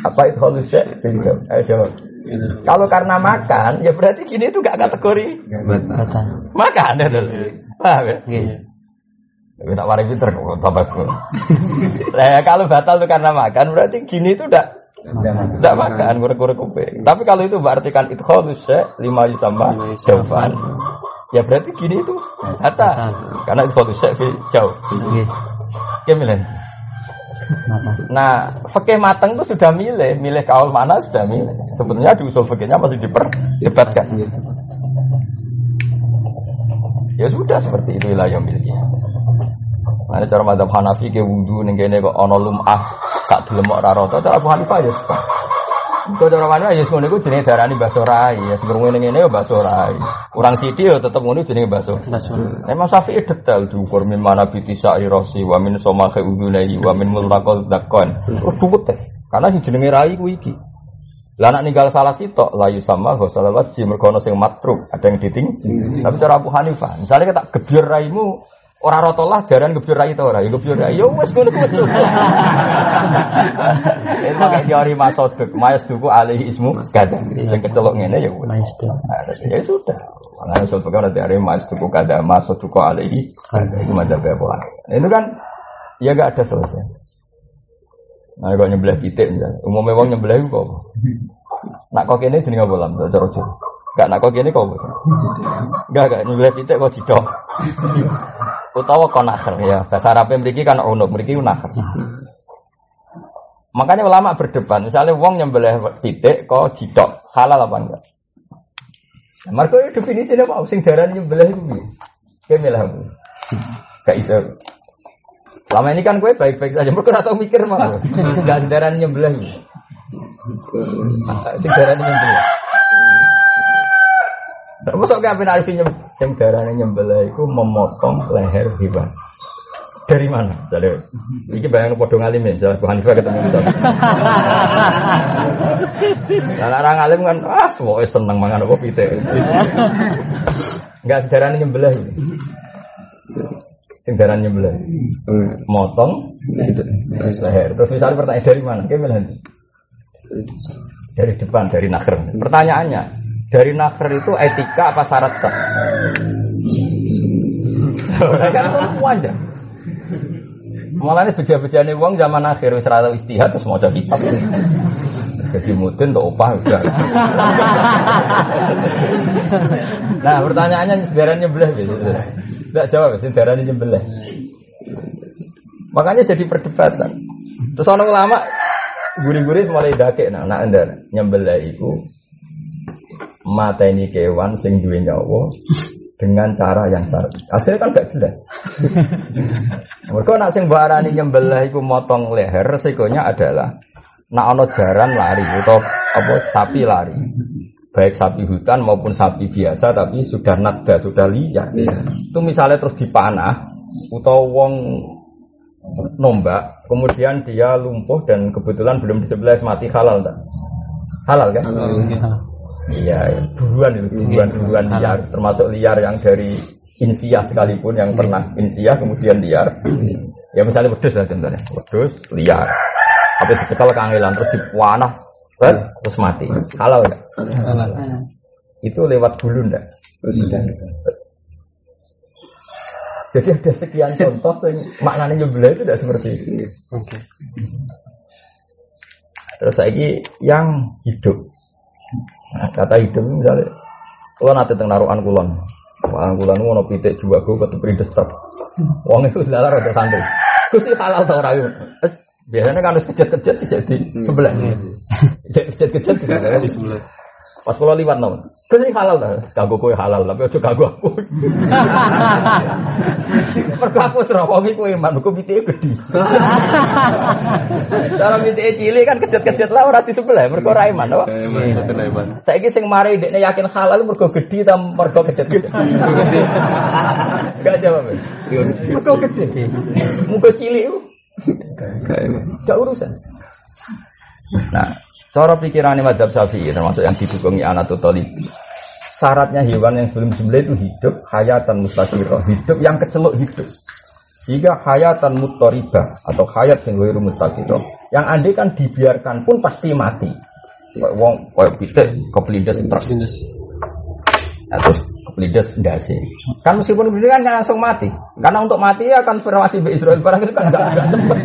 apa itu halusnya ayo jawab Kalau karena makan, ya berarti gini itu gak kategori Batal. makan ya dulu. Paham ya? Nggih. Tapi tak warai pinter kok tambah Nah, kalau batal itu karena makan berarti gini itu udah tidak makan kurang-kurang kuping. Tapi kalau itu berartikan itu khalus lima sama jawaban. Ya berarti gini itu batal. Karena itu khalus jauh. Nggih. Gimana? Nah, fakih mateng itu sudah milih, milih kaul mana sudah milih. Sebetulnya di usul fakihnya masih diperdebatkan. Ya sudah seperti itu wilayah miliknya. Nah, cara madhab Hanafi ke wudhu ning kene kok ana lumah sak dilemok ora rata, cara Abu Hanifah ya sah. Kok cara mana ya ngono iku jenenge darani baso rai, ya sebelum ngene ngene ya baso rai. Kurang sithik ya tetep ngono jenenge baso. Basul. Emang Syafi'i detail diukur min mana biti sa'irosi wa min somakhe udunai wa min multakol dakon. Duwet teh. Karena sing jenenge rai ku iki. Lah nak ninggal salah sitok layu sama ghusal wajib mergo ono sing matruk, ada yang diting. Tapi cara Abu Hanifah, misalnya kita gebyur raimu ora rata lah daran gebyur rai ta ora, ya gebyur rai. Ya wis ngono kuwi. Itu kayak teori masoduk, mayas duku alaihi ismu kada. Sing kecelok ngene ya wis. Maestro. Nah, ya sudah. Makanya soal pekan nanti hari mas tuku kada masuk tuku alaihi itu Abu Hanifah. Itu kan ya gak ada selesai. Nah, kalau nyebelah pitik misalnya, umumnya wong nyebelah itu kok. apa? Nak kok kene jenenge apa lam cara? Gak nak kok kene kok apa? Enggak, enggak nyebelah pitik kok cidok. Utawa kok nakher ya. Bahasa Arab mriki kan unuk, mriki nakher. Makanya ulama berdebat, misalnya wong nyembelih pitik kok cidok, halal apa enggak? Nah, Marco itu definisinya mau sing darah nyembelih itu piye? Kayak milah aku. Gak iso. Selama ini kan gue baik-baik saja, mereka tau mikir mah. Gak darah nyembelih. Sing darah nyembelih. Masuk ke apa arti nyem, sing darah nyembelih itu memotong leher hewan. Dari mana? Jadi, ini bayang podo ngalimin, jadi Bu Hanifah ketemu bisa. Nah, orang alim kan, ah, semua seneng mangan apa pitik. Enggak sejarah nyembelih. Sing darah nyembelih. Motong leher. Terus misalnya pertanyaan dari mana? Gimana? Dari depan, dari nakher. Pertanyaannya, dari nakher itu etika apa syarat sah? kan perempuan aja. Mulanya beja-bejane wong zaman akhir wis ora istihad terus maca kitab. Jadi mudin untuk opah udah. nah, pertanyaannya sebenarnya nyebelah gitu. Enggak jawab, sebenarnya nyebelah. Makanya jadi perdebatan. Terus orang ulama guri-guri mulai dake nah nak endar nyembelah iku mateni kewan sing duwe nyawa dengan cara yang syar'i. Akhirnya kan gak jelas. Mereka nak sing barani nyembelah iku motong leher resikonya adalah nak ono jaran lari atau apa sapi lari. Baik sapi hutan maupun sapi biasa tapi sudah nada, sudah liar. Itu misalnya terus dipanah atau wong nombak, kemudian dia lumpuh dan kebetulan belum di sebelah mati halal tak? Halal kan? Iya, ya. buruan itu, buruan buruan liar, termasuk liar yang dari insiah sekalipun yang pernah insiah kemudian liar. Ya misalnya wedus lah contohnya, wedus liar, apa dicekal kangelan terus dipanah, kan? terus mati, halal enggak? Itu lewat bulu enggak? Jadi ada sekian contoh yang maknanya nyebelah itu tidak seperti itu. Terus lagi yang hidup. Nah, kata hidup misalnya, kalau nanti teng naruhan kulon, naruhan kulon mau pitik juga gue betul perindes truk. Wong itu lalar ada santri. Gusti halal tau rayu. Biasanya kan harus kejat-kejat jadi sebelah. Kejat-kejat di sebelah. Pas kalau liwat namun, Gusti halal tau. Kagak kue halal, tapi ojo kagak aku. Mergo aku serawangi kowe iman, kok pitike gede. Cara pitike cilik kan kejet-kejet lah ora di sebelah, mergo ora iman, apa? Saiki sing mari dekne yakin halal mergo gede ta mergo kejet-kejet. Enggak jawab. Mergo gede. Muga cilik. Gak urusan. Nah, cara pikirannya madhab syafi'i termasuk yang didukungi anak Talib syaratnya hewan yang sebelum sembelih itu hidup hayatan mustaqirah hidup yang kecelok hidup. Sehingga hayatan mutoribah atau hayat yang ghairu mustaqirah yang andai kan dibiarkan pun pasti mati. Kayak Wong kayak pitik kepelindes terus. Nah, terus kepelindes ndase. Kan meskipun begitu kan langsung mati. Karena untuk mati ya kan formasi Mbak Israel barang itu kan enggak enggak cepet.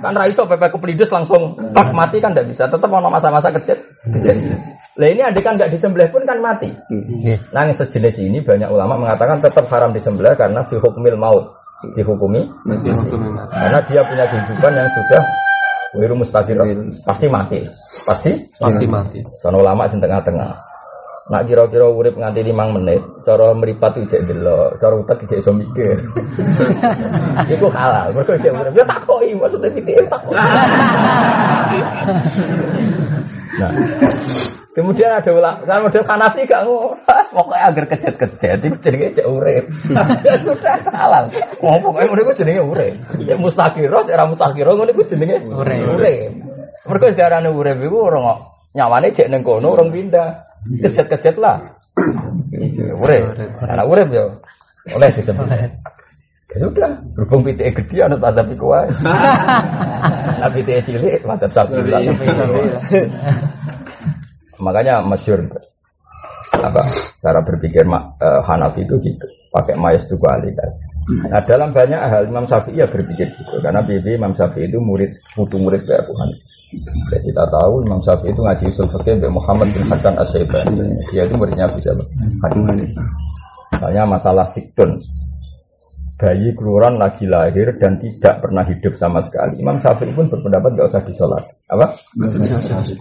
kan raiso PP kepelindes langsung tak mati kan enggak bisa. Tetap mau masa-masa kecil. kecil. Lah ini adik kan enggak disembelih pun kan mati. Nah yang sejenis ini banyak ulama mengatakan tetap haram disembelih karena fi hukmil maut dihukumi karena dia punya kehidupan yang sudah wiru mustaqir pasti mati pasti Pasti mati. Sono ulama sing tengah-tengah. Nak kira-kira urip nganti 5 menit, cara meripat itu cek delok, cara utek cek iso mikir. Iku halal, mergo cek urip. Ya takoki maksudnya pitik takoki. nah, kemudian ada ulama, kan model Hanafi gak ngono. Pokoknya agar kejet-kejet itu jenenge cek urip. Ya sudah halal. Oh, pokoknya ngono iku jenenge urip. Ya mustaqiro, cek ra mustaqiro ngono iku jenenge Urip. Urip. Mergo darane urip iku ora nyawane cek ning kono urung pindah. Kejet-kejet lah. Urip. Anak urip yo. Oleh disebut. Ya sudah, berhubung pitik gede anut iku wae. Nah pitik cilik madzhab Syafi'i. Makanya masyur apa cara berpikir ma- eh, Hanafi itu gitu pakai mayas itu kualitas. Nah dalam banyak hal Imam Syafi'i ya berpikir gitu karena bibi Imam Syafi'i itu murid putu murid Abu Hanifah. Dan kita tahu Imam Syafi'i itu ngaji usul fikih dari Muhammad bin Hasan Asyaibani. Dia itu muridnya bisa Misalnya masalah siktun bayi keluaran lagi lahir dan tidak pernah hidup sama sekali. Imam Syafi'i pun berpendapat gak usah disolat. Apa?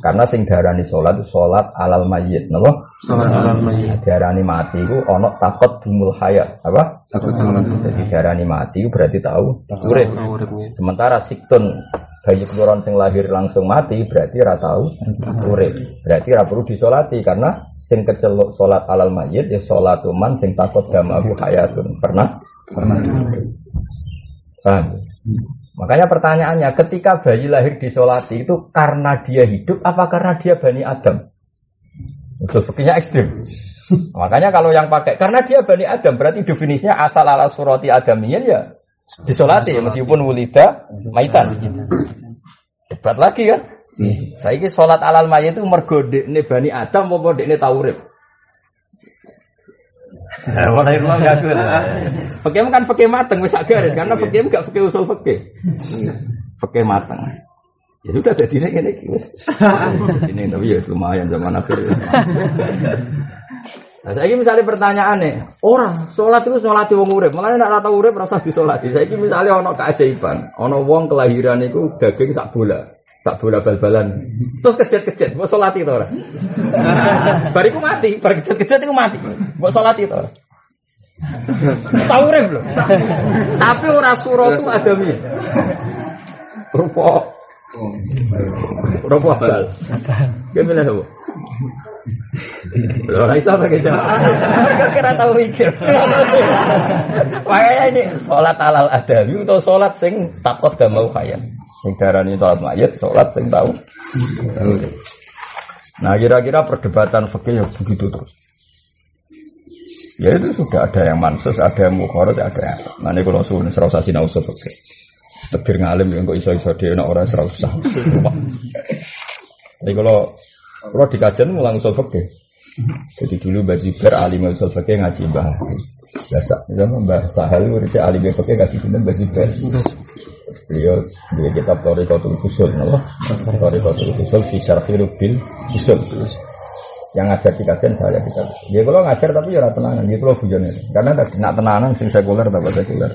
Karena sing darani sholat itu sholat alal mayyit, napa? Salat alal mayyit. Darani mati itu ono takut dumul hayat, apa? Takut tangan. Jadi darani mati itu berarti tahu urip. Sementara siktun bayi keluaran sing lahir langsung mati berarti ora tahu urip. Berarti ora perlu disolati karena sing keceluk sholat alal mayyit ya sholat man sing takut damahu hayatun. Pernah? Pernah. Paham? Makanya pertanyaannya, ketika bayi lahir disolati itu karena dia hidup apa karena dia bani Adam? Usul fikihnya ekstrim. Makanya kalau yang pakai karena dia bani Adam berarti definisinya asal ala surati adamiyin ya disolati meskipun wulida maitan. Debat lagi kan? Saya ini sholat alal mayit itu mergo ini bani Adam apa ini taurib? Nah, mana itu lah gaduh. Fakih kan fakih mateng wis garis karena fakih gak fakih usul fakih. Fakih mateng. Ya sudah jadi ini ini wis. Ini tapi ya lumayan zaman akhir. Nah, saya misalnya pertanyaan nih, orang sholat itu sholat wong urip, malah ora tau urip rasa disolati. Saya misalnya ono keajaiban, ono wong kelahiran itu daging sak bola, sak bola bal-balan, terus kejet-kejet, buat sholat itu orang. Bariku mati, bar kejet-kejet itu mati, buat sholat itu orang. Tahu loh. Tapi ora suratu adami. Rupa Rupa bal. Gimana tuh? Ora iso pakai jawab. Kira tahu mikir. Makanya ini sholat alal adawi atau sholat sing takut dan mau kaya. Sing darani sholat mayat, sholat sing tahu. Nah kira-kira perdebatan fikih begitu terus. Ya itu sudah ada yang mansus, ada yang mukhorat, ada yang Nah ini kalau suruh serasa sinau fikih. Tegir ngalim kok iso-iso dia nak orang serasa Jadi kalau kalau di kajian mulang usul fikih. Jadi dulu Mbak Zubair alim usul fikih ngaji Mbah. Biasa, misalnya Mbah Sahal ngurisi alim fikih ngaji bener Mbah Zubair. Beliau dia kitab Torikotul Usul, nama Torikotul Usul fi syarhi rubil usul. Yang ngajar di kajian saya kita. Dia kalau ngajar tapi ya tenanan gitu loh bujone. Karena nak tenanan sing sekuler tak sekuler.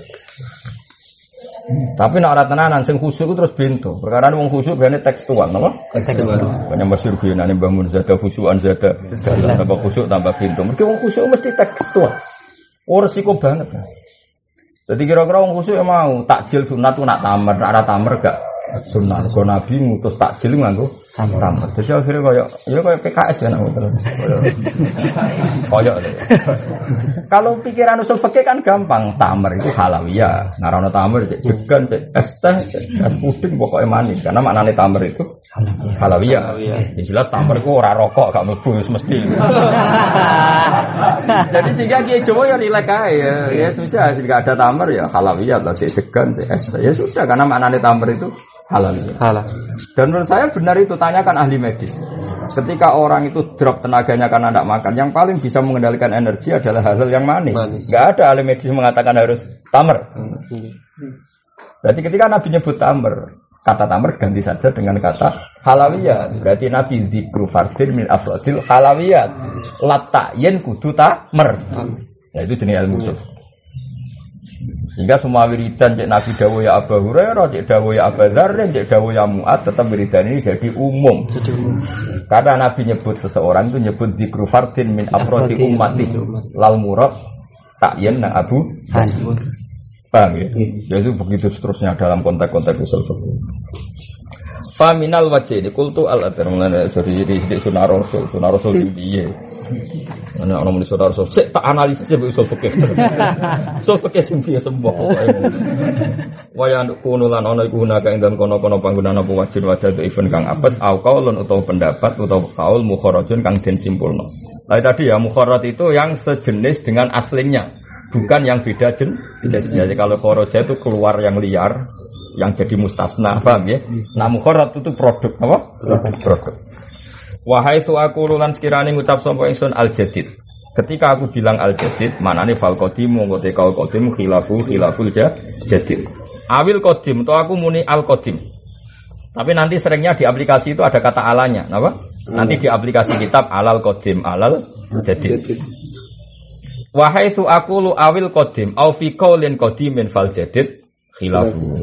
Tapi nak ora tenanan sing khusyuk itu terus bintu. Perkara wong khusyuk biasanya tekstual, napa? Banyak masyhur biyen bangun zada khusyuan zada. Tambah khusyuk tambah bintu. Mereka wong khusyuk mesti tekstual. Oh resiko banget. Kan? Jadi kira-kira wong khusyuk mau takjil sunat tuh nak tamer, nak ada tamer gak sunat. Kalau Nabi ngutus takjil nganggo tamer. Jadi akhirnya kayak ya kayak PKS ya nak Koyok deh. Kalau pikiran usul fikih kan gampang, tamer itu halawiyah. Narono tamer cek degan, cek es teh, es puding pokoknya manis. Karena maknanya tamer itu halawiyah. Yang jelas tamer itu ora rokok, gak mlebu mesti. Jadi sehingga Kiai Jawa ya nilai kaya ya, ya misal gak ada tamer ya halawiyah lah, cek degan, cek es teh. Ya sudah karena maknanya tamer itu halaliyah. Halah. Dan menurut saya benar itu tanyakan ahli medis. Ketika orang itu drop tenaganya karena tidak makan, yang paling bisa mengendalikan energi adalah hal-hal yang manis. Manis. Gak ada ahli medis mengatakan harus tamer. Berarti ketika Nabi nyebut tamer, kata tamer ganti saja dengan kata halawiyat. Berarti Nabi zikru fardin min afrodil halawiyat. Latayen kudu tamer. Ya itu jenis ilmu. Sehingga semua wiridan cek Nabi Dawo ya Abu Hurairah, cek Dawo ya Abu Dzar, cek Dawo ya Mu'ad, tetap wiridan ini jadi umum. Karena Nabi nyebut seseorang itu nyebut zikru fardin min afrodi ummati. Lal murad takyen nang Abu Paham ya? Ya itu begitu seterusnya dalam konteks-konteks usul. Faminal wajah ini kultu al adar mulanya jadi di di sunnah rasul sunnah rasul itu dia. Mana orang muni sunnah rasul. Saya tak analisis ya usul fikih. Usul fikih sing piye sembuh. Waya kunulan ono iku gunaka ing dalam kono-kono panggunaan apa wajib wajah itu event kang apes au kaulun utawa pendapat utawa kaul mukharajun kang den simpulno. Nah tadi ya mukharaj itu yang sejenis dengan aslinya bukan yang beda jen beda jenis. Jadi kalau khoroja itu keluar yang liar yang jadi mustasna paham ya? Nah mukharrat itu produk apa? Produk. Wahai tu aku lulan sekiranya ngucap sapa ingsun al jadid ketika aku bilang al jadid manane fal qadim monggo te kal qadim khilafu khilaful ja- jadid. Awil qadim to aku muni al qadim tapi nanti seringnya di aplikasi itu ada kata alanya, apa? Nanti di aplikasi kitab alal kodim alal jadid. Wahai tu aku lu awil kodim, au fi qaulin qadimin fal jadid khilafu.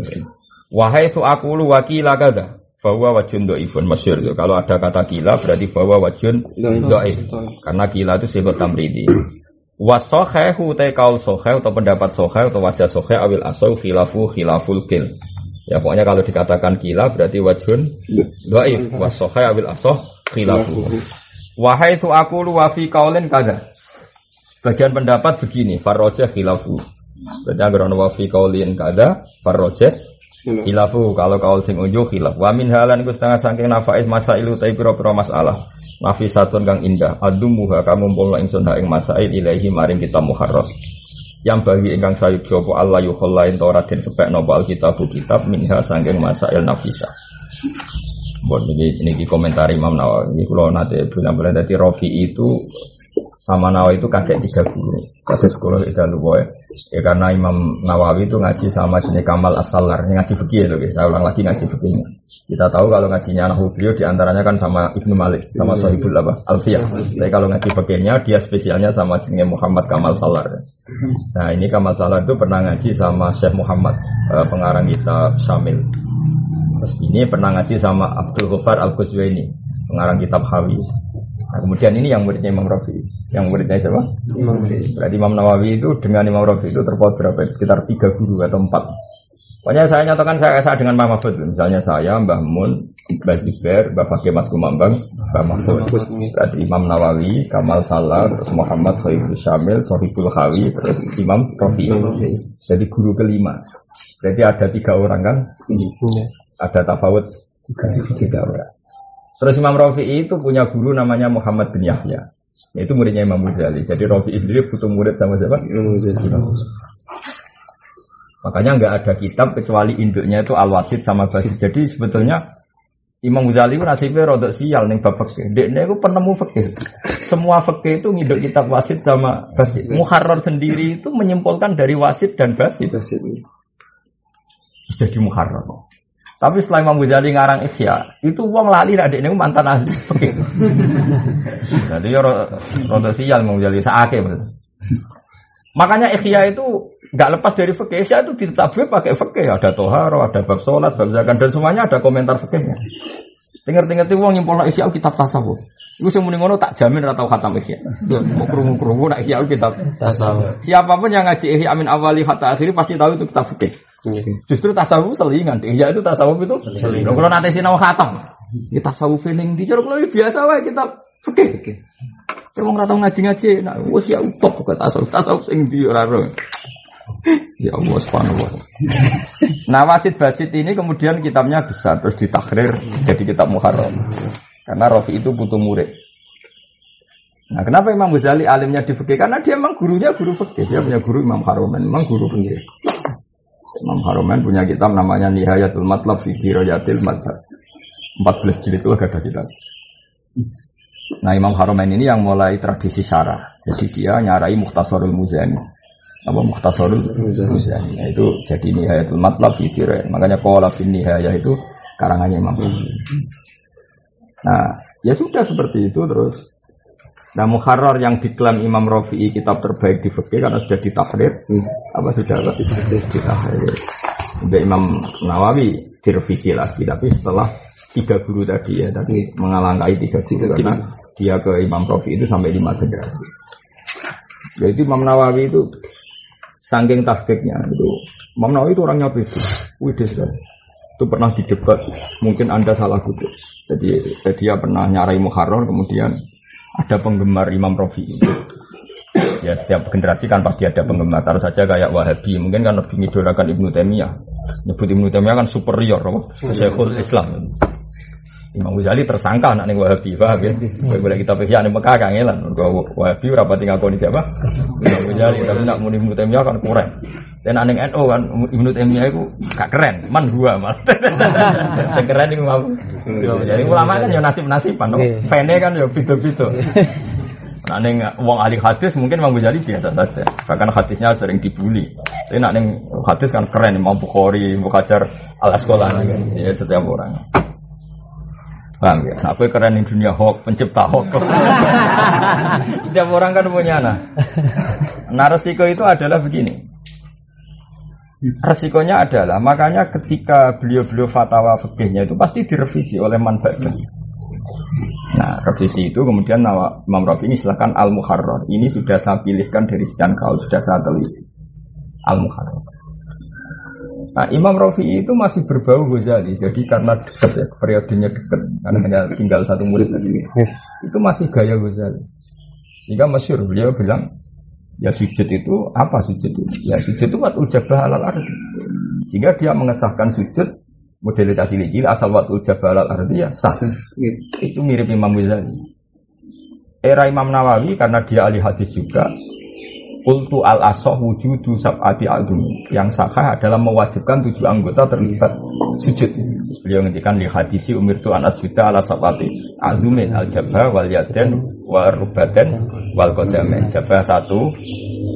Wahai tu aku lu wakila kada, bahwa wajun do'ifun masyur itu. Kalau ada kata kila berarti bahwa wajun do'if. Karena kila itu sifat tamridi. Wasohehu te kaul soheh atau pendapat soheh atau wajah soheh awil asoh khilafu khilaful kil. Ya pokoknya kalau dikatakan kila berarti wajun do'if. Wasoheh awil asoh khilafu. Wahai tu aku lu wafi kaulin kada. Sebagian pendapat begini, farroja khilafu. Berarti agar wafi kaulin kada, farroja khilafu. Kalau kaul sing ujo khilaf. Wa min halan iku setengah saking nafais masailu tapi pira-pira masalah. Nafisatun kang indah. Adumuha kamu pola ingsun ha ing masail ilahi maring kita muharram. Yang bagi ingkang sayuk jopo Allah yukhollain tora den sepek nopo alkitabu kitab minha saking masail nafisa. Bon, ini, ini komentar Imam Nawawi. Ini kalau nanti bilang-bilang tadi Rofi itu sama Nawawi itu kakek tiga guru. Kakek sekolah itu lupa ya. Ya karena Imam Nawawi itu ngaji sama jenis Kamal As-Salar. Ini ngaji fikih guys. Saya ulang lagi ngaji fikihnya. Kita tahu kalau ngajinya anak beliau di antaranya kan sama Ibnu Malik. Sama Sohibul apa? Alfiyah. Tapi kalau ngaji fikihnya dia spesialnya sama jenis Muhammad Kamal Salar. Nah ini Kamal Salar itu pernah ngaji sama Syekh Muhammad. eh, pengarang kitab Syamil. Terus ini pernah ngaji sama Abdul Ghaffar Al Ghazwini, pengarang kitab Hawi. Nah, kemudian ini yang muridnya Imam Rafi. Yang muridnya siapa? Berarti Imam Nawawi itu dengan Imam Rafi itu terpaut berapa? Sekitar tiga guru atau empat. Pokoknya saya nyatakan saya saya dengan Mbah Mahfud. Misalnya saya, Mbah Mun, Mbah Zubair, Mbah Fakih Mas Kumambang, Mbah Mahfud. Berarti Imam Nawawi, Kamal Salah, terus Muhammad Khairul Syamil, Sohibul Hawi, terus Imam Rafi. Jadi guru kelima. Berarti ada tiga orang kan? ada tafawut tiga orang. Terus Imam Rafi'i itu punya guru namanya Muhammad bin Yahya. Itu muridnya Imam Ghazali. Jadi Rafi'i sendiri butuh murid sama siapa? Imam Ghazali. Makanya nggak ada kitab kecuali induknya itu Al-Wasid sama Basid. Jadi sebetulnya Imam Ghazali itu nasibnya rodok sial nih bab fikih. Deknya itu penemu fikih. Semua fikih itu ngiduk kitab Wasid sama Basid. Muharrar sendiri itu menyimpulkan dari Wasid dan Basid. Jadi muharrar. Tapi setelah Imam Ghazali ngarang Ihya, itu wong lali nak dekne mantan ahli. Jadi ya ro- rada sial Imam Ghazali saake. Makanya Ihya itu nggak lepas dari fikih. Ihya itu ditetapkan pakai fikih. Ada toharo, ada bab sholat, bab zakat, dan semuanya ada komentar fikihnya. Dengar-dengar wong nyimpulno Ihya kitab tasawuf. Iku sing muni ngono tak jamin ora tau khatam Ihya. Mau krungu-krungu nak Ihya kitab Tasawuf. Siapa pun yang ngaji Ihya min awali hatta akhiri pasti tahu itu kitab fikih. Justru tasawuf selingan. Ihya itu tasawuf itu selingan. Kalau nanti sinau khatam, ya tasawuf ning di kalau biasa wae kita fikih. Kalau wong ora tau ngaji-ngaji, nah wis ya utop kok tasawuf. Tasawuf sing di ora. Ya Allah ta'ala. Nah wasit basit ini kemudian kitabnya besar terus ditakrir jadi kitab Muharram. Karena Rafi itu butuh murid. Nah kenapa Imam Ghazali alimnya di fikih? Karena dia memang gurunya guru fikih. Dia punya guru Imam Haruman, memang guru fikih. Imam Haromen punya kitab namanya Nihayatul Matlab fi Dirayatil Madhab. 14 jilid itu ada kitab. Nah Imam Haromen ini yang mulai tradisi syarah. Jadi dia nyarai Mukhtasarul Muzani. Apa Mukhtasarul Muzani. Nah, itu jadi Nihayatul Matlab fi Dirayat. Makanya Qala fi Nihayah itu karangannya Imam Haromen. Nah ya sudah seperti itu terus Nah Muharrar yang diklaim Imam Rafi'i kitab terbaik di fikih karena sudah ditahrir apa sudah apa ditahrir. Udah Imam Nawawi direvisi lagi tapi setelah tiga guru tadi ya tadi mengalangkai tiga guru karena dia ke Imam Rafi'i itu sampai lima generasi. Jadi Imam Nawawi itu saking tahqiqnya itu Imam Nawawi itu orangnya begitu, wih sekali. Itu pernah didebat, mungkin anda salah kutip. Jadi dia pernah nyarai Muharrar kemudian ada penggemar Imam Rafi. Ya setiap generasi kan pasti ada penggemar. Taruh saja kayak Wahabi, mungkin kan lebih mengidolakan Ibnu Taimiyah. Nyebut Ibnu Taimiyah kan superior? Syekhul Islam. Imam Ghazali tersangka anak nih Wahabi, paham ya? Boleh kita pikir ane Mekah kangelan. Wahabi berapa tinggal kau siapa? Imam Ghazali, tapi nak muni Ibnu Taimiyah kan kurang. Dan aneh NU kan Ibnu Taimiyah itu gak keren, man gua mal. Saya keren itu mau. Jadi ulama kan ya nasib-nasiban, fene kan ya bito-bito. Nah, neng wong ahli hadis mungkin Imam Ghazali biasa saja. Bahkan hadisnya sering dibully. Tapi nak neng hadis kan keren, Imam Bukhari, Bukajar, al Asqalani. Ya setiap orang. Bang ya, apa keren di dunia hoax, pencipta hoax. Setiap orang kan punya nah. Nah resiko itu adalah begini. Resikonya adalah makanya ketika beliau-beliau fatwa fikihnya itu pasti direvisi oleh manfaatnya. Nah, revisi itu kemudian Imam Rafi ini silahkan Al Muharrar. Ini sudah saya pilihkan dari sekian kaul, sudah saya teliti. Al Muharrar. Nah, Imam Rafi itu masih berbau Ghazali. Jadi karena dekat ya, periodenya dekat, karena hanya tinggal satu murid lagi. Itu masih gaya Ghazali. Sehingga masyur beliau bilang, ya sujud itu apa sujud itu? Ya sujud itu wat ujabah alal ardi. Sehingga dia mengesahkan sujud model tadi cilik asal wat ujabah alal ardi ya sah. Itu mirip Imam Ghazali. Era Imam Nawawi karena dia ahli hadis juga, Kultu al asoh wujudu sab'ati adum Yang sahah adalah mewajibkan tujuh anggota terlibat sujud. Terus beliau ngendikan li hadisi umir tu anas juta ala sab'ati adumin al jabah wal yaden wal rubaten wal kodamen Jabah satu,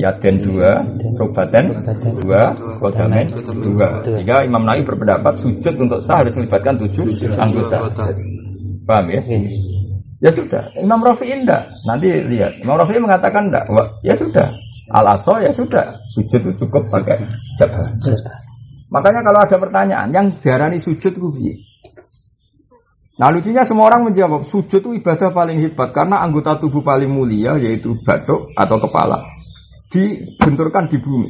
yaden dua, rubaten dua, kodamen dua. Sehingga Imam Nawawi berpendapat sujud untuk sah harus melibatkan tujuh anggota. Paham ya? Ya sudah, Imam Rafi indah. Nanti lihat, Imam Rafi mengatakan enggak. Ya sudah, al aso ya sudah sujud itu cukup pakai jabah. Makanya kalau ada pertanyaan yang darani sujud itu piye? Nah lucunya semua orang menjawab sujud itu ibadah paling hebat karena anggota tubuh paling mulia yaitu batuk atau kepala dibenturkan di bumi.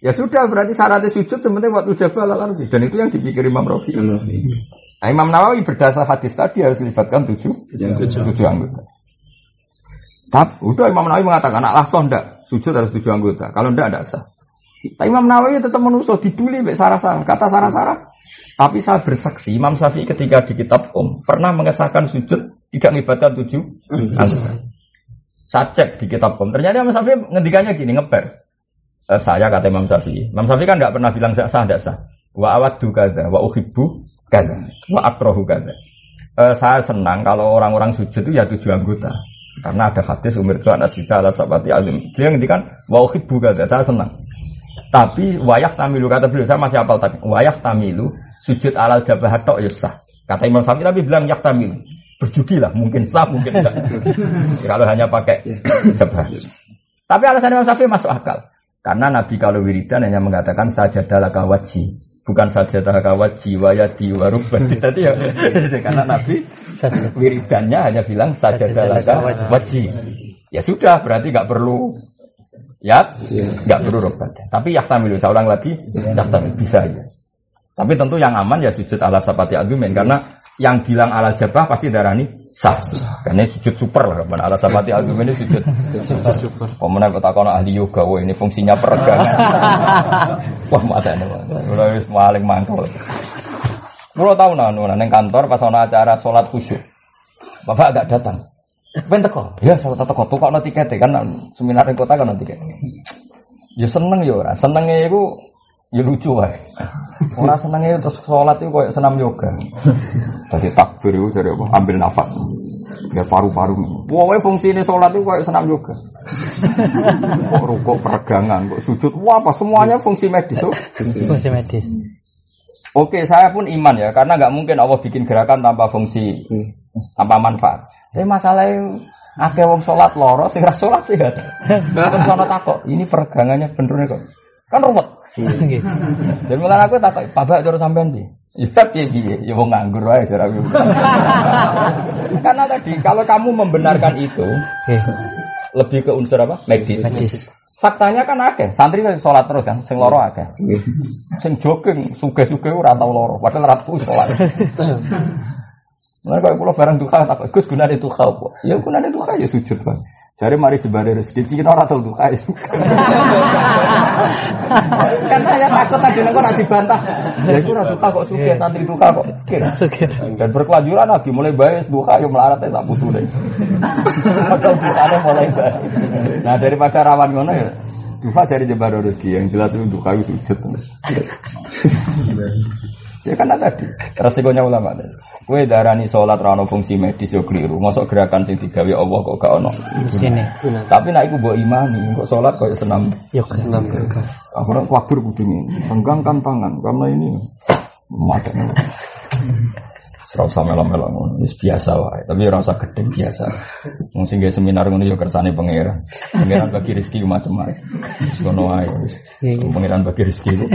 Ya sudah berarti syaratnya sujud sebenarnya waktu jabah lalu dan itu yang dipikir Imam Rafi. Nah Imam Nawawi berdasar hadis tadi harus melibatkan tujuh, tujuh anggota. Tapi udah Imam Nawawi mengatakan anak langsung ndak sujud harus tujuh anggota. Kalau ndak ada sah. Tapi Imam Nawawi tetap menuso dibully mbek sarah-sarah. Kata sarah-sarah. Tapi saya bersaksi Imam Syafi'i ketika di kitab Om pernah mengesahkan sujud tidak melibatkan tujuh anggota. Saya cek di kitab Om. Ternyata Imam Syafi'i ngendikannya gini ngeper. Eh, saya kata Imam Syafi'i. Imam Syafi'i kan nggak pernah bilang sah tidak sah. Wa awadu kaza, wa uhibbu kaza, wa akrohu kaza. Eh, saya senang kalau orang-orang sujud itu ya tujuh anggota. Karena ada hadis umur itu anak ala sabati azim. Dia ngendikan wa uhibbu kaza, saya senang. Tapi wayah tamilu kata beliau saya masih apal tapi wayah tamilu sujud alal jabah tok ya sah. Kata Imam Syafi'i tapi bilang yak tamilu. Berjudi lah mungkin sah mungkin enggak. kalau hanya pakai jabah. Tapi alasan Imam Syafi'i masuk akal. Karena Nabi kalau wiridan hanya mengatakan sajadah kawaji bukan saja kawaji wayati warubati tadi ya. Karena Nabi wiridannya hanya bilang sajadah kawaji ya sudah berarti nggak perlu ya nggak perlu robat tapi yaktamilu saya ulang lagi yaktamilu bisa ya. Tapi tentu yang aman ya sujud ala sapati argumen karena yang bilang ala jabah pasti darah ini sah karena sujud super lah kapan ala sapati argumen ini sujud sujud super pemenang kota kono ahli yoga wah ini fungsinya peregangan wah mata ini udah paling mantap Mula tahu nah, neng kantor pas ada acara sholat khusyuk, bapak agak datang. Ben teko. Ya salah teko tuh kok tiket kan seminar kota kan tiket. Ya seneng ya ora. Senenge iku Ya lucu wae. Ora senenge terus sholat itu kayak senam yoga. Tadi takbir itu dari apa? Ambil nafas. Biar paru-paru. Pokoknya fungsi ini sholat itu kayak senam yoga. kok rukuk peregangan, kok sujud. Wah, apa semuanya fungsi medis. Oh. Fungsi medis. Oke, saya pun iman ya, karena nggak mungkin Allah bikin gerakan tanpa fungsi, tanpa manfaat. Tapi masalahnya akeh wong sholat loro, sing sholat sehat. Terus ana takok, ini peregangannya bener kok. Kan ruwet. Nggih. Jadi mulai aku takok, "Bapak cara sampean di?" Ya piye piye, ya wong nganggur wae cara aku. Karena tadi kalau kamu membenarkan itu lebih ke unsur apa? Medis. Medis. Faktanya kan akeh, santri kan sholat terus kan, sing loro akeh. Sing jogging, suge-suge ora tau loro, padahal ora tau sholat. Mulai kalau pulau barang duka, tak Gus gunane duka apa? Ya gunane duka ya sujud bang. Cari mari jebare rezeki, cina ora tau duka suka. kan saya takut tadi nengko nanti dibantah. Ya itu ora duka kok suge, santri duka kok. Dan berkelanjutan lagi mulai baik duka ya melarat ya tak butuh deh. Padahal dukanya mulai baik. Nah daripada rawan ngono ya. Duka cari jebare rezeki yang jelas itu duka itu sujud. Ya kan tadi resikonya ulama tadi. Kue darani sholat rano fungsi medis yo keliru. Masuk gerakan sing digawe Allah kok gak ono. Sini. Tapi nak iku mbok imani, kok sholat kok senam. Yoga. Senam yoga. Aku nak kabur kudune. Tenggangkan tangan karena ini mata. Serau sama melo ngono, wis biasa wae. Tapi ora usah gedeng biasa. Wong sing seminar ngono yo kersane pangeran. Pangeran bagi rezeki macam-macam. Wis ngono wae wis. Pangeran bagi rezeki ku.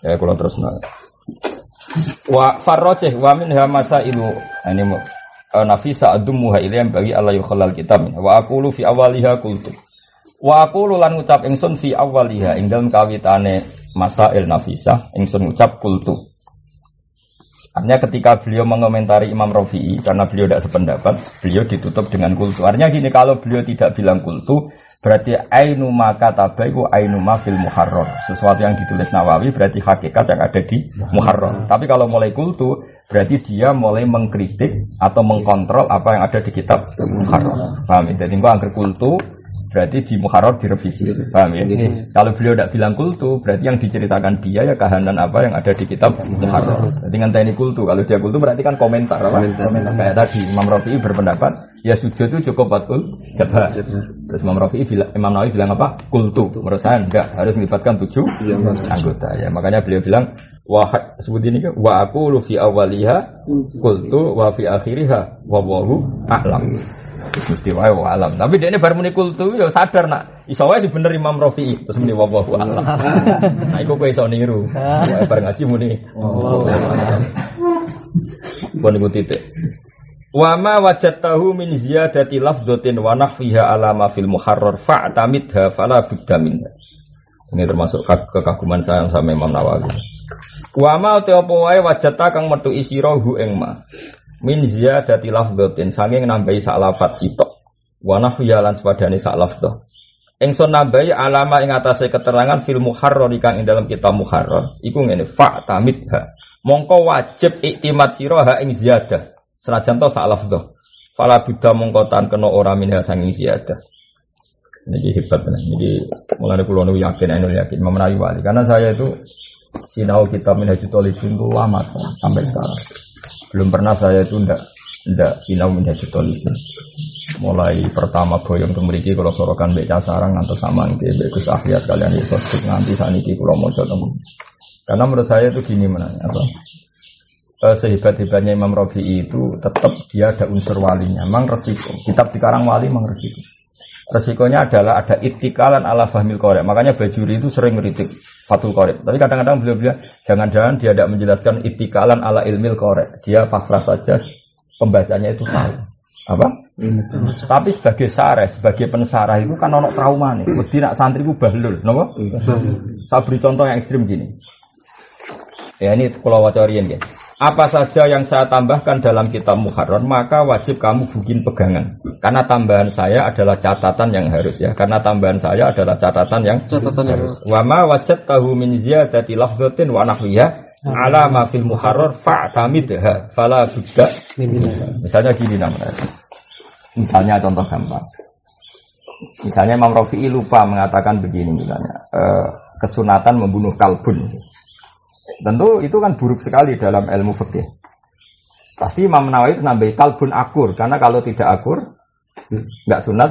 Ya kalau terus nah. Wa farrojeh wa min hamasa ilu ini mu eh, nafisa adumuha ilayam bagi Allah yukhalal kitab wa aqulu fi awaliha kultu wa aqulu lan ngucap ingsun fi awaliha ing dalem kawitane masail nafisa ingsun ngucap kultu Artinya ketika beliau mengomentari Imam Rafi'i karena beliau tidak sependapat, beliau ditutup dengan kultu. Artinya gini, kalau beliau tidak bilang kultu, berarti ainu maka tabaiku ainu ma fil muharrar. Sesuatu yang ditulis Nawawi berarti hakikat yang ada di muharrar. Tapi kalau mulai kultu, berarti dia mulai mengkritik atau mengkontrol apa yang ada di kitab muharrar. Paham ya? Jadi gua angker kultu, berarti di muharrar direvisi. Paham ya? Kalau beliau tidak bilang kultu, berarti yang diceritakan dia ya kahanan apa yang ada di kitab muharrar. Jadi ngenteni kultu. Kalau dia kultu berarti kan komentar apa? Komentar. Kayak tadi Imam Rafi'i berpendapat ya sujud itu cukup batul jabah. Terus Imam Rafi'i bilang, Imam Nawawi bilang apa? Kultu. Menurut saya enggak harus melibatkan tujuh anggota ya. Makanya beliau bilang wah sebut ini kan wa aku fi awaliha kultu wa fi akhiriha wa wallahu a'lam. Mesti wae wa alam. Tapi dia ini baru muni kultu ya sadar nak. Iso wae bener Imam Rafi'i terus muni wa wallahu a'lam. Nah iku kowe iso niru. Wae bareng ngaji muni. Pun iku titik. Wa ma wajadtahu min ziyadati lafdhatin wa nahfiha ala ma fil muharrar fa'tamidha fala budda minha. Ini termasuk kag- kekaguman saya sama Imam Nawawi. Wa ma te apa wae wajata kang metu isira hu ing ma. Min ziyadati lafdhatin saking nambahi sak lafat sitok. Wa nahfiha lan sepadane sak lafdhah. Ingsun nambahi alama ing atase keterangan fil muharrar kang ing dalam kitab muharrar iku ngene fa'tamidha. Mongko wajib iktimat sira ha ing ziyadah. Senajan to sak lafdhah. Fala buddha mongko tan kena ora minha sanging ziyadah. Ini hebat. Ini mulai pulau yakin, anu yakin, Imam Nawawi wali. Karena saya itu sinau kitab Minhajul Talibin itu lama sampai sekarang. Belum pernah saya itu ndak ndak sinau Minhajul Talibin. Mulai pertama boyong ke mriki kalau sorokan beca sarang atau sama nggih mbek Gus Ahyat kalian iso nganti saniki kula maca temu. Karena menurut saya itu gini mana apa? Eh, sehebat-hebatnya Imam Rafi'i itu tetap dia ada unsur walinya. Memang resiko. Kitab di Karang Wali memang resiko. Resikonya adalah ada itikalan ala fahmil korek. Makanya Bajuri itu sering kritik Fatul Korek. Tapi kadang-kadang beliau bilang, jangan-jangan dia tidak menjelaskan itikalan ala ilmil korek. Dia pasrah saja pembacanya itu tahu. Apa? Tapi sebagai sareh, sebagai pensarah itu kan ono trauma nih. Wedi nak santri ku bahlul, napa? Saya beri contoh yang ekstrim gini. Ya ini kalau wacorian ya. Apa saja yang saya tambahkan dalam kitab Muharrar maka wajib kamu bikin pegangan. Karena tambahan saya adalah catatan yang harus ya. Karena tambahan saya adalah catatan yang Catatan harus. Wa ma wajadtahu min ziyadati lafdhatin wa nahwiha ala ma fil muharrar fa'tamidha fala budda Misalnya gini namanya. Misalnya contoh gampang. Misalnya Imam Rafi'i lupa mengatakan begini misalnya. eh, kesunatan membunuh kalbun. Tentu itu kan buruk sekali dalam ilmu fikih. Pasti Imam Nawawi itu nambahi kalbun akur karena kalau tidak akur nggak sunat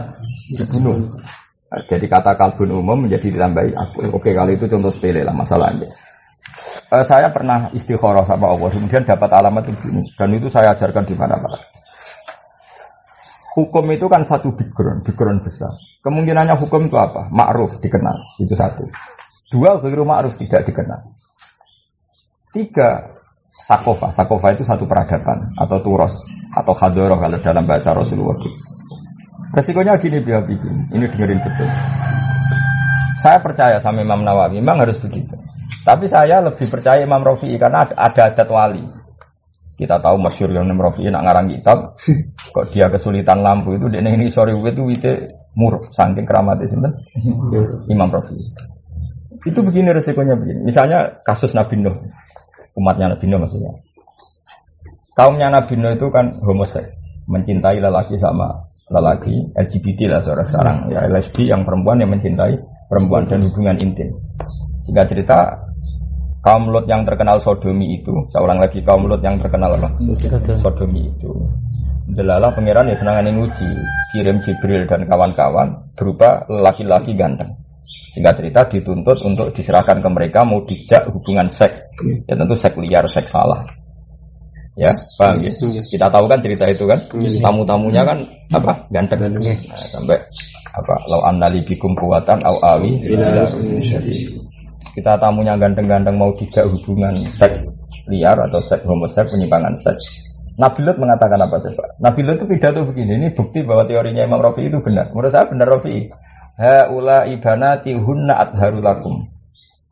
dibunuh. Jadi kata kalbun umum menjadi ditambahi akur. Oke kalau itu contoh sepele lah masalahnya. Eh, saya pernah istikharah sama Allah, kemudian dapat alamat begini, dan itu saya ajarkan di mana-mana. Hukum itu kan satu background, background besar. Kemungkinannya hukum itu apa? Ma'ruf dikenal, itu satu. Dua, ghairu ma'ruf tidak dikenal. Tiga, sakofa. Sakofa itu satu peradaban atau turos atau hadoroh kalau dalam bahasa Rasulullah. Resikonya gini biar ini dengerin betul. Saya percaya sama Imam Nawawi, memang harus begitu. Tapi saya lebih percaya Imam Rafi'i karena ada, ada adat wali. Kita tahu masyur yang Imam Rafi'i nak ngarang kitab, kok dia kesulitan lampu itu dia ini sore itu wite muruk saking keramatnya sinten Imam Rafi'i. Itu begini resikonya begini. Misalnya kasus Nabi Nuh, umatnya Nabi Nuh maksudnya. Kaumnya Nabi Nuh itu kan homoseks, mencintai lelaki sama lelaki LGBT lah seorang sekarang ya lesbi yang perempuan yang mencintai perempuan dan hubungan intim. Sehingga cerita kaum Lot yang terkenal sodomi itu, seorang lagi kaum Lot yang terkenal apa? Sodomi itu. Delala pangeran ya senangan nguji, kirim Jibril dan kawan-kawan berupa laki-laki ganteng. Sehingga cerita dituntut untuk diserahkan ke mereka mau dijak hubungan seks. Ya tentu seks liar, seks salah. Ya, paham ya? Kita tahu kan cerita itu kan? Tamu-tamunya kan apa? Ganteng. Nah, sampai apa? Lau annali bikum kuwatan au awi ila kita tamunya ganteng-ganteng mau dijak hubungan seks liar atau seks homoseks penyimpangan seks. Nabi Lut mengatakan apa coba? Nabi Lut itu pidato begini, ini bukti bahwa teorinya Imam Rafi itu benar. Menurut saya benar Rafi. Haula ibanati hunna adharu lakum.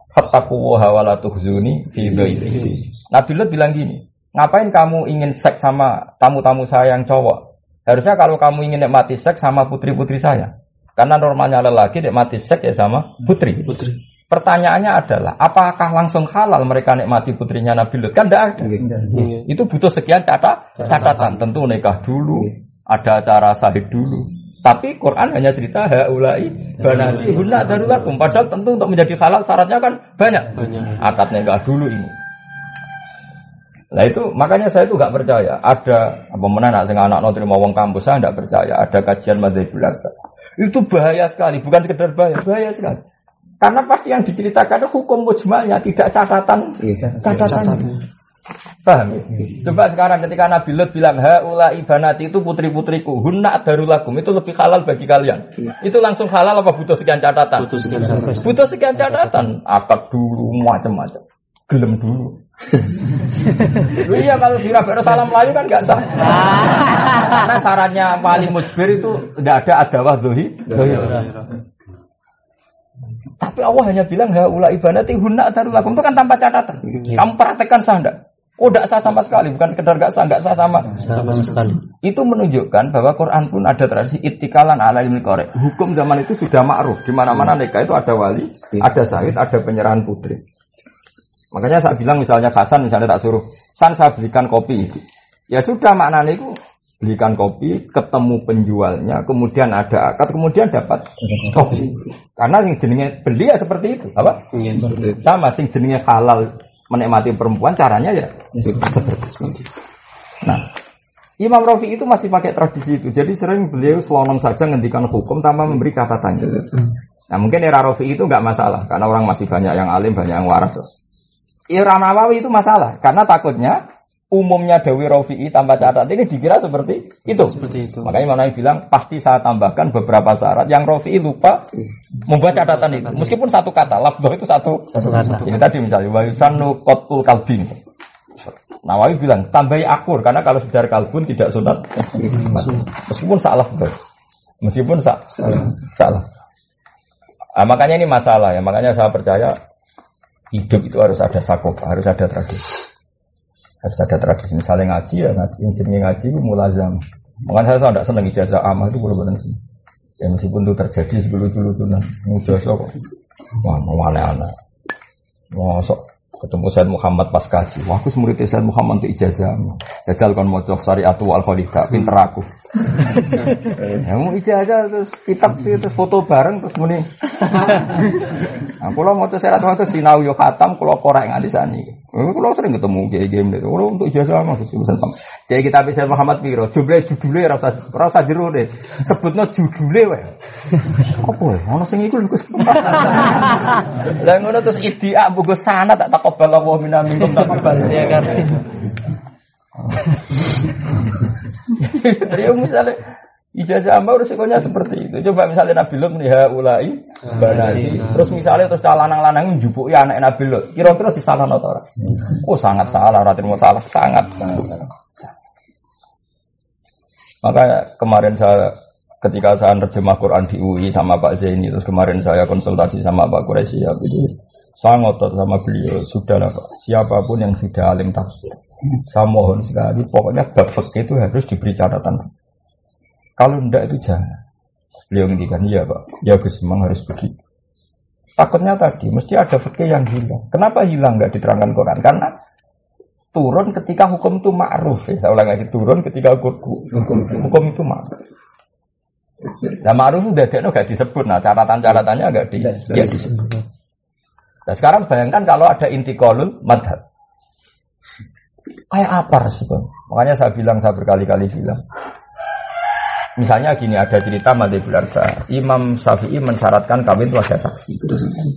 Fattaqullaha wa la tuhzuni fi dhaifi. Nabi Lut bilang gini, ngapain kamu ingin seks sama tamu-tamu saya yang cowok? Harusnya kalau kamu ingin nikmati seks sama putri-putri saya. Karena normalnya lelaki nikmati seks ya sama putri. Putri. Pertanyaannya adalah, apakah langsung halal mereka nikmati putrinya Nabi Lut? Kan tidak ada. Itu butuh sekian catat, catatan. Tentu nikah dulu, ada acara sahid dulu. Tapi Quran hanya cerita haulai banati hunna darulakum. Padahal tentu untuk menjadi halal syaratnya kan banyak. Banyak. Akad nikah dulu ini. Nah itu makanya saya itu nggak percaya ada apa mana nak sing anak no terima wong kampus saya nggak percaya ada kajian madzhab. Itu bahaya sekali, bukan sekedar bahaya, bahaya sekali. Karena pasti yang diceritakan itu hukum mujmalnya tidak catatan catatan. Paham ya? Coba sekarang ketika Nabi Lut bilang haula ibanati itu putri-putriku, hunna darulakum itu lebih halal bagi kalian. Itu langsung halal apa butuh sekian catatan? Butuh sekian catatan. Butuh sekian catatan, akad dulu macam-macam. Gelem dulu. Lu iya kalau dirabek salam Melayu kan nggak sah. Karena syaratnya wali musbir itu tidak ada adawah dohi. Tapi Allah hanya bilang haula ibadati hunna darulakum itu kan tanpa catatan. Kamu praktekkan sah enggak? Oh, tidak sah sama sekali, bukan sekedar nggak sah, nggak sah sama. sama sekali. Itu menunjukkan bahwa Quran pun ada tradisi itikalan ala ilmi korek. Hukum zaman itu sudah ma'ruf. Di mana-mana nikah itu ada wali, ada sahid, ada penyerahan putri. Makanya saya bilang misalnya Hasan misalnya tak suruh, San saya belikan kopi. Ya sudah maknanya itu belikan kopi, ketemu penjualnya, kemudian ada akad, kemudian dapat kopi. Karena sing jenenge beli ya seperti itu, apa? Iya. Sama sing jenenge halal menikmati perempuan caranya ya. Nah, Imam Rafi itu masih pakai tradisi itu. Jadi sering beliau selonong saja ngendikan hukum tanpa memberi catatan. Nah mungkin era Rafi itu nggak masalah karena orang masih banyak yang alim, banyak yang waras. Era Nawawi itu masalah karena takutnya umumnya Dewi Rafi'i tanpa catatan ini dikira seperti itu. Seperti itu. Makanya mana bilang pasti saya tambahkan beberapa syarat yang Rafi'i lupa membuat catatan itu. Meskipun satu kata, lafdoh itu satu. Satu kata. Ini tadi misalnya wa yusanu qatul kalbi. Nawawi bilang tambahi akur karena kalau sudah kalbun tidak sunat. Meskipun salah betul. Meskipun sa salah. Ah, makanya ini masalah ya. Makanya saya percaya hidup itu harus ada sakofa, harus ada tradisi. Harus ada tradisi. Misalnya ngaji ya ngaji, yang ngaji itu mulazam. Makanya saya tidak senang ijazah amal itu belum benar sih. Ya meskipun itu terjadi sebelum dulu tuh nah, ijazah kok. Wah, mau aneh-aneh. Masuk ketemu Said Muhammad pas kaji. Wah, aku murid Said Muhammad untuk ijazah. Jajal kon mau syariat al khalidah, pinter aku. ya mau ijazah terus kitab terus foto bareng terus muni. Nah, kalau mau syariat itu sinau yo khatam, kalau korek nganti sani. Eh, kalau sering ketemu kayak game itu. Kalau untuk ijazah mah sih pesan pam. Jadi kita bisa Muhammad Piro, judulnya judulnya rasa rasa jeru deh. Sebutnya judulnya wae. Apa ya? Ono sing iku lho. Lah ngono terus idia buku sana tak takobal Allah minna minkum takobal ya kan. Jadi misalnya ijazah amal resikonya seperti itu. Coba misalnya Nabi Lut nih ulai banati. Terus misalnya terus lanang-lanang njupuki anak Nabi Lut. Kira-kira disalahno ta ora? Oh sangat salah, ora terima salah, sangat. Maka kemarin saya ketika saya terjemah Quran di UI sama Pak Zaini terus kemarin saya konsultasi sama Pak Quraisy ya jadi saya ngotot sama beliau sudah lah Pak siapa pun yang sudah alim tafsir saya mohon sekali pokoknya bab itu harus diberi catatan kalau enggak itu jangan beliau ngendikan iya Pak ya Gus memang harus begitu takutnya tadi mesti ada fikih yang hilang kenapa hilang nggak diterangkan Quran karena turun ketika hukum itu ma'ruf ya saya ulang lagi turun ketika hukum, hukum, hukum itu ma'ruf Nah ma'ruf udah ada gak disebut. Nah catatan-catatannya agak di, ya, disebut. Nah sekarang bayangkan kalau ada inti kolul madhab. Kayak apa respon? Makanya saya bilang, saya berkali-kali bilang. Misalnya gini, ada cerita Madhibul Arba. Imam Syafi'i mensyaratkan kawin itu ada saksi.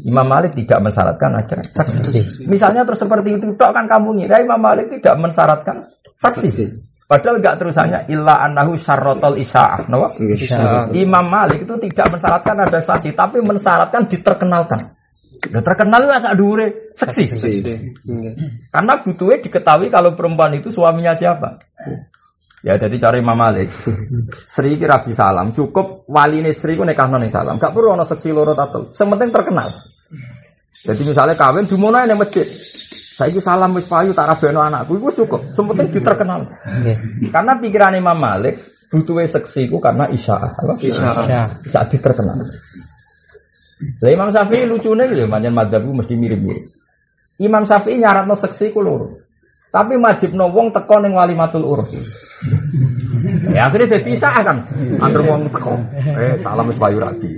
Imam Malik tidak mensyaratkan ada saksi. Misalnya terus seperti itu, dok kan kamu ngira Imam Malik tidak mensyaratkan saksi. Padahal enggak terusannya illa annahu syarrotol isya'ah. No? Imam Malik itu tidak mensyaratkan ada saksi, tapi mensyaratkan diterkenalkan. Udah terkenal ya sak dure seksi. Karena butuhnya diketahui kalau perempuan itu suaminya siapa. Ya jadi cari Imam Malik. Sri kira di salam, cukup wali ini Sri ku nekah ning salam. Gak perlu ono seksi loro tato. Sementing terkenal. Jadi misalnya kawin di mana yang masjid. Saya salam wis payu tak rabeno anakku itu cukup. Sementing diterkenal. Karena pikiran Imam Malik butuhnya seksi ku karena isyarat. Apa? Isyarat. Bisa diterkenal. Lah Imam Syafi'i lucune gitu, manjen madzhabku mesti mirip-mirip. Imam Syafi'i nyaratno seksi ku loro. Tapi wajibno wong teko ning walimatul urus. Ya akhirnya jadi isa kan. Antar wong teko. Eh salam wis payu radi.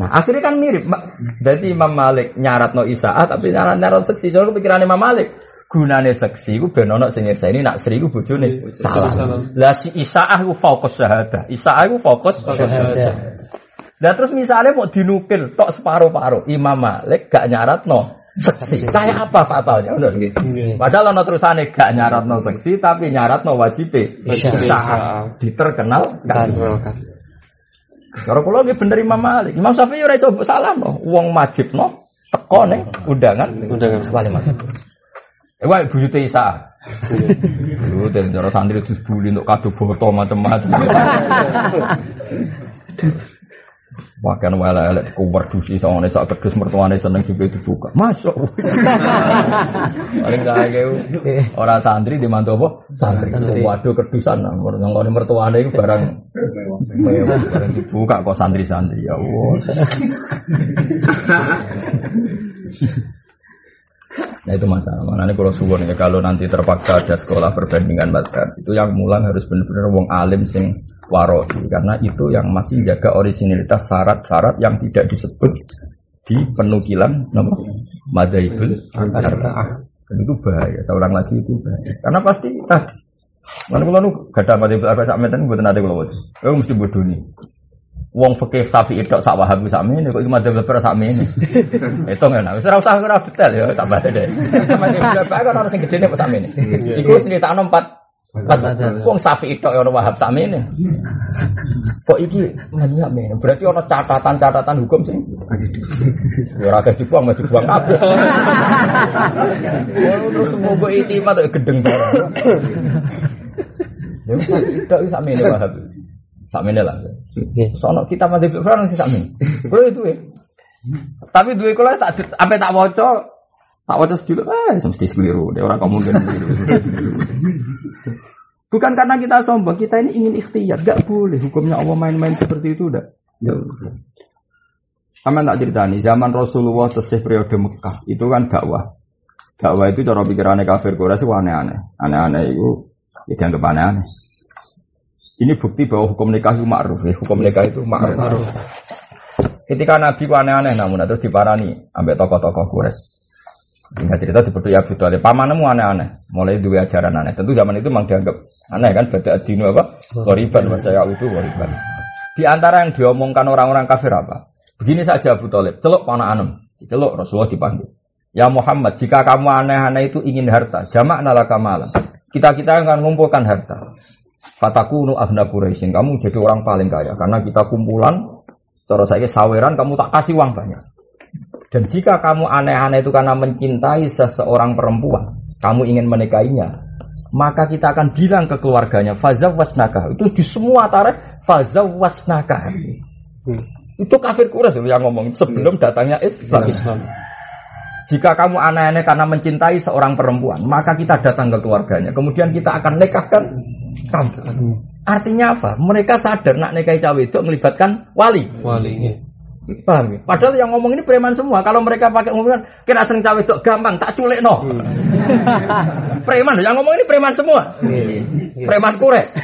Nah, akhirnya kan mirip. Jadi Imam Malik nyaratno isa tapi nyarat nyarat seksi. Jadi kepikiran Imam Malik gunane seksi ku ben ono sing nyekseni nak Sri ku bojone salah. Lah si Isaah ku fokus syahadah. Isaah ku fokus syahadah. Lah terus misalnya mau dinukil tok separuh-paruh Imam Malik gak nyaratno seksi. Kayak apa fatalnya? Benar gitu. Padahal ono terusane gak nyaratno seksi tapi nyaratno wajib Isaah diterkenal kan. Cara kula nggih bener Imam Malik. Imam Syafi'i ora iso salah no. Wong wajib no teko ning undangan Undangan. walimat. Eh, wae buyute Isa. Lu dan cara santri terus untuk kado foto macam-macam. Bahkan wala elek ku werdusi sangone sak kedus mertuane seneng juga dibuka. Masuk. Paling kaya ora santri di mantu apa? Santri. Waduh kedusan nang ngene mertuane iku barang mewah barang dibuka kok santri-santri ya Allah. Nah itu masalah. Makanya kalau suwon ya kalau nanti terpaksa ada sekolah perbandingan itu yang mulang harus benar-benar wong alim sing waroi karena itu yang masih jaga originalitas syarat-syarat yang tidak disebut di penukilan nama madhaibul arba'ah. Dan itu bahaya. Seorang lagi itu bahaya. Karena pasti tadi. Mana kalau nu gak ada madhaibul arba'ah sak meten buatan ada kalau itu. mesti bodoh nih. Wong fikih Syafi'i tok sak Wahabi sak mene kok iki madzhab beber sak mene. Itu ngene. Wis ora usah ora detail ya tambah deh. Sama madzhab beber kan ono sing gedene kok sak mene. Iku wis nyritakno empat empat wong Syafi'i tok ya ono Wahab sak mene. Kok iki nanya mene. Berarti ono catatan-catatan hukum sing ya ora akeh dibuang mah dibuang kabeh. Oh, Terus itimat kok gedeng barang. Ya tok sak mene Wahab. Sak mene lah. Sono kita mati Fir'aun sih sami. Kulo itu ya. Tapi duwe kula tak sampai tak waca tak waca sedulur ah mesti keliru. Dia orang kamu keliru. Bukan karena kita sombong, kita ini ingin ikhtiar. Gak boleh hukumnya Allah main-main seperti itu udah. Sama tak cerita nih, zaman Rasulullah tesih periode Mekah itu kan dakwah. Dakwah itu cara pikirannya kafir Quraisy aneh-aneh. Aneh-aneh itu ya dianggap aneh-aneh. Ini bukti bahwa hukum nikah itu ma'ruf ya. Hukum nikah itu ma'ruf. Ketika Nabi ku aneh-aneh namun terus diparani ambek tokoh-tokoh Quraisy. Hingga cerita di ya Abu Talib, pamanmu aneh-aneh, mulai dua ajaran aneh. Tentu zaman itu memang dianggap aneh kan, beda dino apa? Koriban, saya itu koriban. Di antara yang diomongkan orang-orang kafir apa? Begini saja Abu Talib, celok panah anem, celok Rasulullah dipanggil. Ya Muhammad, jika kamu aneh-aneh itu ingin harta, jamak nalaka malam. Kita-kita akan mengumpulkan harta. Fatakunu ahna Quraisyin, kamu jadi orang paling kaya. Karena kita kumpulan, cara saya saweran, kamu tak kasih uang banyak. Dan jika kamu aneh-aneh itu karena mencintai seseorang perempuan, kamu ingin menikahinya, maka kita akan bilang ke keluarganya, fazaw wasnaka. Itu di semua tarikh, fazaw wasnaka. Hmm. Itu kafir Quraisy yang ngomong sebelum iya. datangnya Islam. Islam. Jika kamu aneh-aneh karena mencintai seorang perempuan, maka kita datang ke keluarganya. Kemudian kita akan nikahkan kamu. Hmm. Artinya apa? Mereka sadar nak nikahi cawe itu melibatkan wali. Wali. Paham ya? Padahal yang ngomong ini preman semua. Kalau mereka pakai ngomongan, kira sering cawe itu gampang, tak culik no. Hmm. preman, yang ngomong ini preman semua. Iya, iya. Preman kures.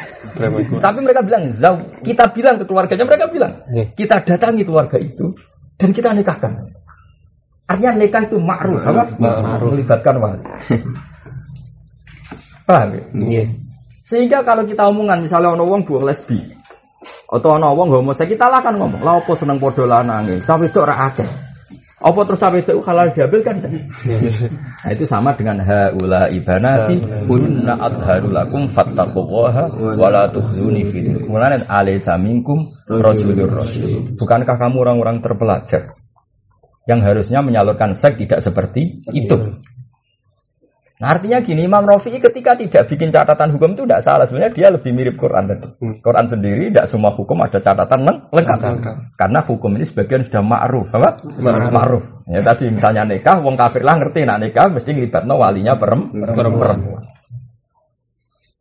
Tapi mereka bilang, Zau, kita bilang ke keluarganya, mereka bilang, iya. kita datangi keluarga itu dan kita nikahkan. Artinya nikah itu makruh, apa? Makruh. Melibatkan wali. Paham ya? Sehingga kalau kita omongan misalnya ono wong buah lesbi, atau ana wong homoseks kita lah kan ngomong, "Lah opo seneng padha lanange?" Tapi itu ora akeh. Apa terus sampai itu halal diambil kan? nah, itu sama dengan haula ibanati kunna adharu lakum fattaqullaha wa la tukhzuni fi Mulane alaysa minkum rasulur rasul. Bukankah kamu orang-orang terpelajar yang harusnya menyalurkan seks tidak seperti itu? Nah, artinya gini, Imam Rafi'i ketika tidak bikin catatan hukum itu tidak salah. Sebenarnya dia lebih mirip Quran tadi. Hmm. Quran sendiri tidak semua hukum ada catatan lengkap. Karena hukum ini sebagian sudah ma'ruf, apa? Ma'ruf. Ya tadi misalnya nikah, wong kafir lah ngerti, nah nikah mesti ngelibatno walinya perempuan.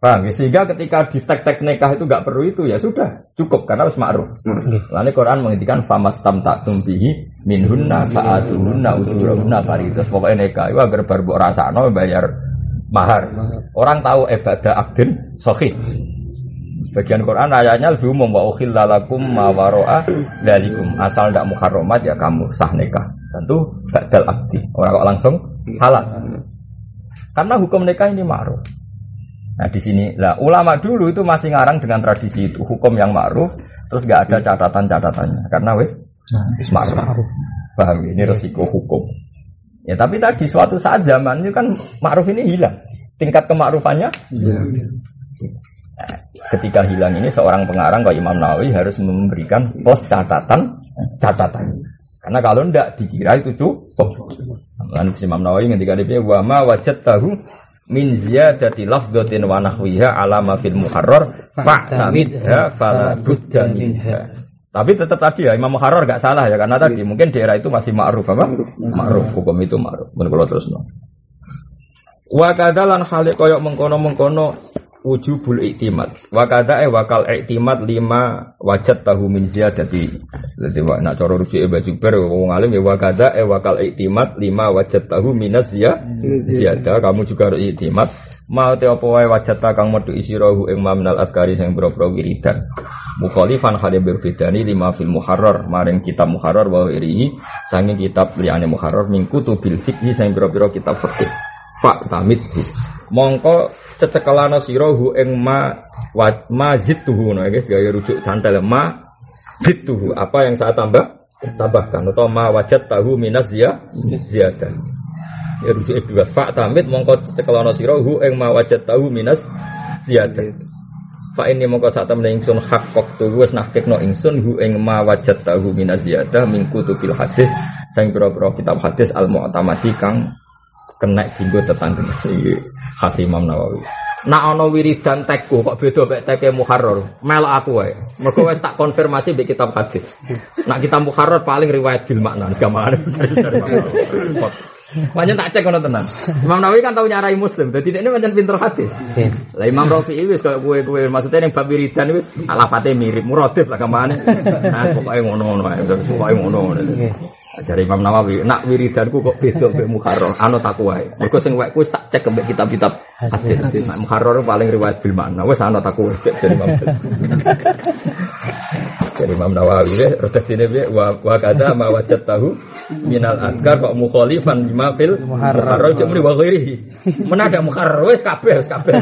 Paham ya? Sehingga ketika di tek-tek nikah itu nggak perlu itu ya sudah cukup karena harus ma'ruf. Hmm. Lalu Quran menghentikan famas tam tak tumpihi minhunna fa'atuhunna ujurahunna faridos. Pokoknya nikah itu agar baru rasano bayar mahar. Orang tahu ibadah akdin sohi. Sebagian Quran ayatnya lebih umum wa ukhillalakum ma waro'a dalikum. Asal tidak muharramat ya kamu sah nikah. Tentu badal akdi. Orang kok langsung halal. Karena hukum nikah ini ma'ruf. Nah di sini lah ulama dulu itu masih ngarang dengan tradisi itu hukum yang ma'ruf terus nggak ada catatan-catatannya karena wis ma'ruf. Paham ini resiko hukum. Ya tapi tadi suatu saat zaman itu kan ma'ruf ini hilang. Tingkat kemakrufannya hilang. Nah, ketika hilang ini seorang pengarang kayak Imam Nawawi harus memberikan pos catatan catatan. Karena kalau ndak dikira itu cukup. Lalu Imam Nawawi ketika dia wama wajat tahu min ziyadati lafdhatin wa nahwiha ala ma fil muharrar fa'tamidha fala budda minha. Tapi tetap tadi ya Imam Muharrar gak salah ya karena tadi mungkin daerah itu masih ma'ruf apa? Ma'ruf hukum itu ma'ruf. Men kula terusno. Wa kadalan hale koyok mengkono-mengkono wujubul iktimat. Wa kada e wakal iktimat lima wajat tahu min ziyadati. Jadi nak cara rujuk e baju ber wong alim ya wa kada e wakal iktimat lima wajat tahu minaz ya ziyada. Kamu juga harus iktimat. Mau te apa wae wajat kang metu isirahu ing maminal askari sing boro-boro wiridan. Mukhalifan hale berbedani lima fil muharrar maring kitab muharrar wa irihi sanging kitab liyane muharrar mingku tubil fikhi sing boro-boro kitab fikih. Fa tamit mongko cecekelana sira hu ing ma wa ma zittuhu no guys gaya rujuk santai ma zittuhu apa yang saya tambah? Tambahkan atau ma wajat tahu minas ya ziyadah. Ya rujuk dua. Fa tamit mongko cecekelana sira hu ing ma wajat tahu minas ziyadah. Fa ini mongko saat temen ingsun hak kok tu wis nahkikno ingsun hu ing ma wajat tahu minas ziyadah mingku tu fil hadis sang pira-pira kitab hadis al mu'tamadi kang kena jinggo tetangga iki khas Imam Nawawi. Nak ana wiridan tekku kok beda mek teke muharrar, melok aku wae. Mergo wis tak konfirmasi mbek kitab hadis. Nak kita muharrar paling riwayat bil makna, gampang. Banyak tak cek kono tenan. Imam Nawawi kan tahu nyarai Muslim, dadi ini pancen pinter hadis. Oke. Lah Imam Rafi'i wis koyo kowe-kowe maksudnya ning bab wiridan wis alafate mirip muradif lah ke mana. Nah, pokoke ngono-ngono ae, pokoke ngono-ngono. Oke. Ajare Imam Nawawi, nak wiridanku kok beda mbek Muharrar, anu takwa wae. Mergo sing wis tak cek mbek kitab-kitab hadis. Nak Muharrar paling riwayat bil makna, wis ana takwa cek Imam. Dari Imam Nawawi ya, redaksine piye wa wa kada ma wajad tahu minal adkar kok mukhalifan lima fil muharrar cuma wa ghairihi. Mana ada muharrar wis kabeh wis kabeh.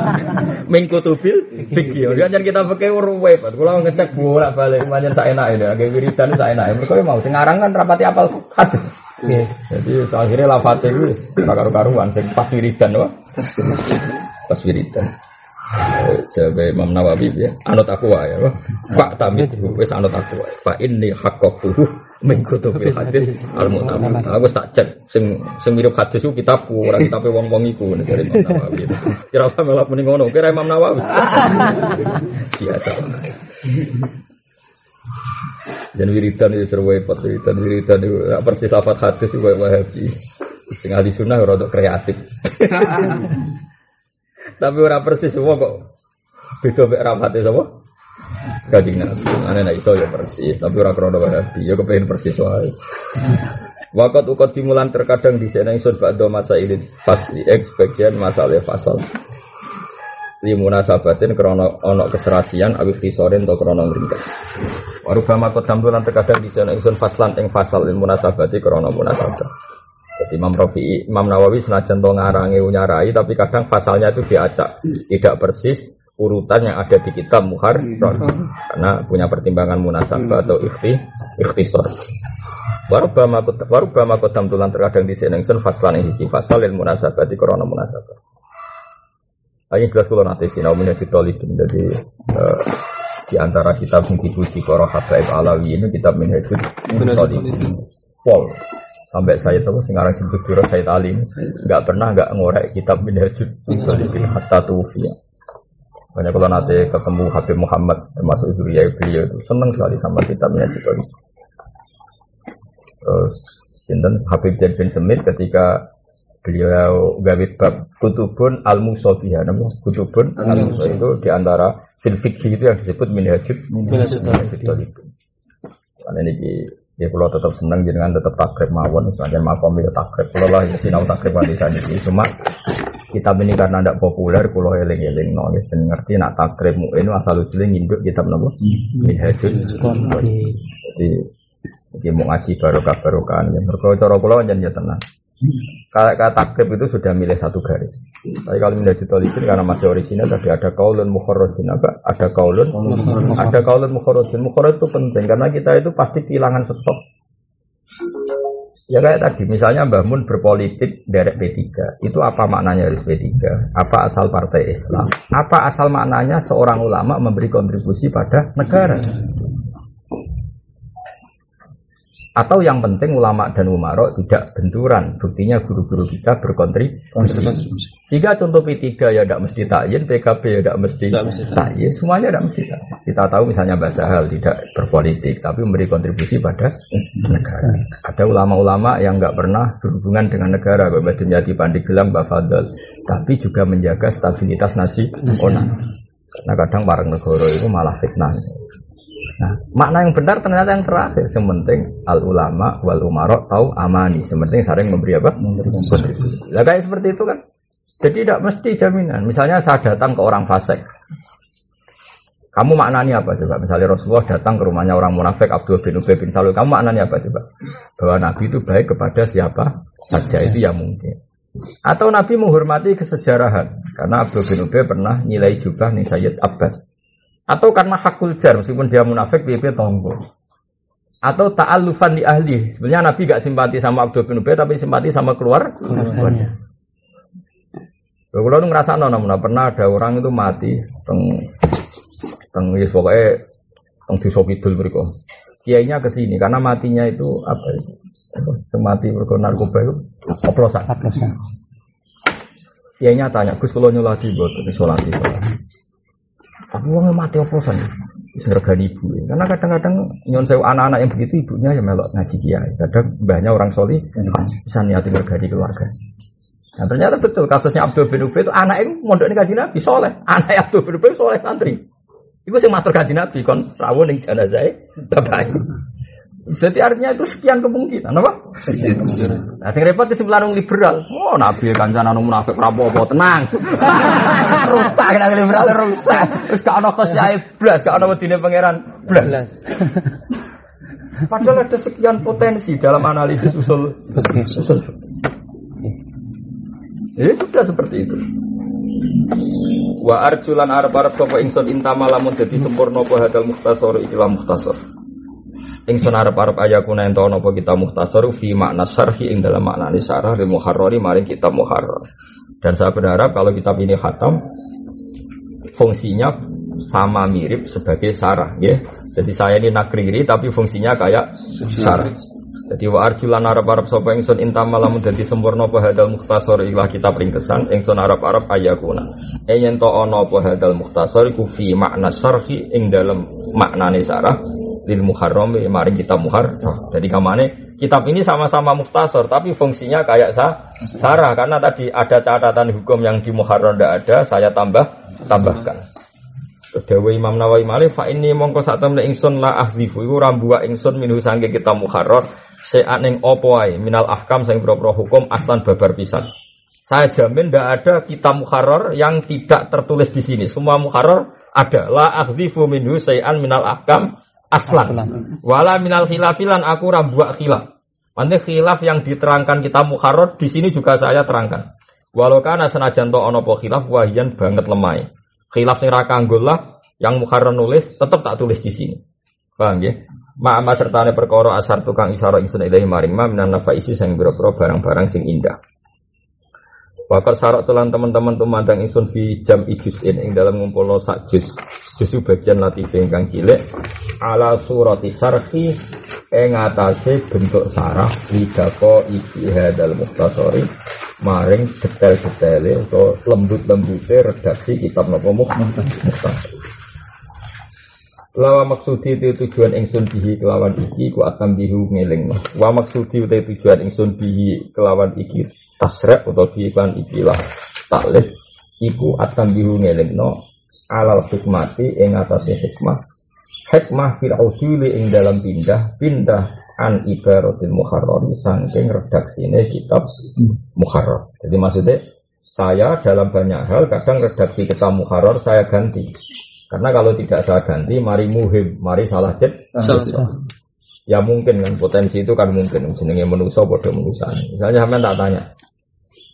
Min kutubil fikih. Ya jan kita pakai ruwe, Pak. Kula ngecek bolak-balik pancen sak enake ya, ge wiridan sak enake. Mergo mau sing aran kan rapati apal hadis. Oke. Jadi akhirnya lafate itu karu-karuan sing pas wiridan. Pas wiridan. Jabe Imam Nawawi ya, anut aku wae ya. Pak tamit wis anut aku wae. Fa inni haqqatuhu min kutubil hadis al mutamad. Aku tak cek sing sing mirip hadis itu kitabku, ora kitabe wong-wong iku dari Imam Nawawi. Kira apa malah muni ngono, kira Imam Nawawi. Biasa. Dan wiridan itu seru repot wiridan wiridan itu persis lafat hadis itu wahabi. Sing ahli sunnah rada kreatif. Tapi ora persis semua kok beda mek rapate sapa? Kanjeng Nabi. Ane nek iso ya persis, tapi ora krono wahabi, ya kepengin persis wae. Wakat ukot dimulan terkadang di sana isun ba'do masa ini fasli X bagian masalah fasal Limuna sabatin krono ono keserasian Awif tisorin atau krono ngringkas Warubama kot tamdulan terkadang di sana isun faslan ing fasal Limuna sabati krono munasabah Jadi Imam Rafi'i, Imam Nawawi senajan to ngarangi unyarai Tapi kadang fasalnya itu diacak. Tidak persis urutan yang ada di kitab Muhar Karena punya pertimbangan munasabah atau ikhti, ikhtisor Warubama kot warubama kot tamdulan terkadang di sana isun faslan hiji. Fasal ilmu munasabati krono munasabah. Ayo jelas kalau nanti sinau menjadi tolibin jadi eh, di antara kitab yang dipuji Koro Habaib Alawi ini kitab Tolibin Pol sampai saya tahu sekarang sebut dulu saya talim nggak pernah nggak ngorek kitab Minhajul Tolibin hatta tufiya banyak kalau nanti ketemu Habib Muhammad termasuk Zuriyah beliau itu senang sekali sama kitab Tolibin terus Sinten? Habib Zaid bin Semit ketika beliau gawe bab kutubun al musofiha nama kutubun al itu di antara fil itu yang disebut minhajud minhajud talibin karena ini ya kalau tetap senang jenengan tetap takrib mawon misalnya makom ya takrib. Kalau lah ya sinau takrib nanti saja cuma kitab ini karena tidak populer kalau eling eling no ya ben ngerti nak takrib mu ini asal usulnya nginduk kitab nama minhajud jadi mau ngaji barokah barokahan ya. Mereka cara pulau jangan ya tenang kalau kata takrib itu sudah milih satu garis. Tapi kalau menjadi tolibin karena masih orisinal tadi ada kaulun mukharrajin apa? Ada kaulun, ada kaulun mukharrajin. Mukharraj itu penting karena kita itu pasti kehilangan stok. Ya kayak tadi, misalnya Mbah Mun berpolitik dari P3, itu apa maknanya dari P3? Apa asal partai Islam? Apa asal maknanya seorang ulama memberi kontribusi pada negara? Atau yang penting ulama dan umaro tidak benturan. Buktinya guru-guru kita berkontribusi. Jika contoh P3 ya tidak mesti takyin, PKB ya tidak mesti takyin, semuanya tidak mesti takyin. Kita tahu misalnya Mbak Sahal tidak berpolitik, tapi memberi kontribusi pada negara. Ada ulama-ulama yang nggak pernah berhubungan dengan negara, Mbak Dunyati Pandigelang, Mbak Fadl, tapi juga menjaga stabilitas nasional. Karena kadang bareng negara itu malah fitnah. Nah, makna yang benar ternyata yang terakhir. Yang penting al ulama wal umaro tahu amani. Yang penting saling memberi apa? Kontribusi. Lah kayak seperti itu kan. Jadi tidak mesti jaminan. Misalnya saya datang ke orang fasik. Kamu maknanya apa coba? Misalnya Rasulullah datang ke rumahnya orang munafik Abdul bin Ubay bin Salul. Kamu maknanya apa coba? Bahwa Nabi itu baik kepada siapa saja itu yang mungkin. Atau Nabi menghormati kesejarahan karena Abdul bin Ubay pernah nilai jubah nih Sayyid Abbas atau karena hakul jar meskipun dia munafik dia tonggo. Atau ta'alufan di ahli. Sebenarnya Nabi gak simpati sama Abdul bin Ubay tapi simpati sama keluar keluarnya kalau lu ngerasa nona pernah ada orang itu mati teng teng ya pokoknya teng desa kidul mereka kiainya ke sini karena matinya itu apa itu? Semati mereka narkoba itu? Oplosan. Kiainya tanya Gus kalau nyolati buat nyolati tapi uangnya mati oplosan. Sergani ibu. Karena kadang-kadang nyon sewu anak-anak yang begitu ibunya ya melok ngaji kiai. Kadang banyak orang solih bisa niatin regani keluarga. Nah ternyata betul kasusnya Abdul bin Ubay itu anak itu mondok ini kaji Nabi soleh. Anak Abdul bin Ubay soleh santri. Itu sih matur kaji Nabi kon rawon yang jenazah bapak. Jadi artinya itu sekian kemungkinan, apa? Nah, sing repot kesimpulan orang liberal. Oh, nabi kancan anu munafik rapopo tenang. rusak nang liberal rusak. Terus gak ono khosyae blas, gak ono wedine pangeran blas. Padahal ada sekian potensi dalam analisis usul usul. Ya sudah seperti itu. Wa arjulan arab arab sapa ingsun intama lamun dadi sempurna apa hadal mukhtasar ikilah mukhtasar. Ingsun arep-arep ayakuna ento napa kita mukhtasar fi makna syarhi ing dalam makna syarah lil muharrari maring kitab muharrar. Dan saya berharap kalau kitab ini khatam fungsinya sama mirip sebagai syarah ya. Jadi saya ini nakriri tapi fungsinya kayak syarah. Jadi wa arjulan arab-arab sapa ingsun intam lamun dadi sempurna apa hadal mukhtasar ilah kitab ringkesan ingsun arab-arab ayakuna. Yen to ana apa hadal mukhtasar iku fi makna syarhi ing dalam maknane syarah lil muharram mari kita muhar. Jadi kamane kitab ini sama-sama mukhtasar tapi fungsinya kayak sa sarah karena tadi ada catatan hukum yang di muharram tidak ada saya tambah tambahkan. Dewa Imam Nawawi Malik fa ini mongko sak temne ingsun la ahdzifu iku rambuwa ingsun minhu sangge kita muharrar se'an ing opo ae minal ahkam sing pro hukum aslan babar pisan. Saya jamin tidak ada kitab muharrar yang tidak tertulis di sini. Semua muharrar ada. La akhdzifu minhu se'an minal ahkam aslan. Wala minal khilafilan aku rambuak khilaf. Nanti khilaf yang diterangkan kita muharrar di sini juga saya terangkan. Walau karena senajan to ono po khilaf wahian banget lemai. Khilaf sing ra lah yang muharrar nulis tetap tak tulis di sini. Paham ya? Ma'ama sertane perkara asar tukang isara ingsun ilahi maring ma minan nafaisi sing boro barang-barang sing indah. Wakar syarat tulan teman-teman tumandang ingsun fi jam ijus in ing dalam ngumpulno sak jus. Jusu bagian latif ingkang cilik ala surati sarhi ing atase bentuk sarah lidako iki hadal muhtasori maring detail-detaile atau lembut-lembute redaksi kitab napa muhtasar. Lawa maksudi itu tujuan ingsun bihi kelawan iki ku akan bihu ngeling Wa maksudi itu tujuan ingsun bihi kelawan iki tasrek atau bihi kelawan iki lah taklif iku akan bihu ngeling no alal hikmati ing atase hikmah. Hikmah fil uduli ing dalam pindah pindah an ibaratil muharrar saking redaksine kitab muharrar. Jadi maksudnya saya dalam banyak hal kadang redaksi kitab muharrar saya ganti karena kalau tidak saya ganti, mari muhim, mari salah jet. Ya mungkin kan potensi itu kan mungkin jenenge manusia bodoh manusia. Misalnya sampean tak tanya.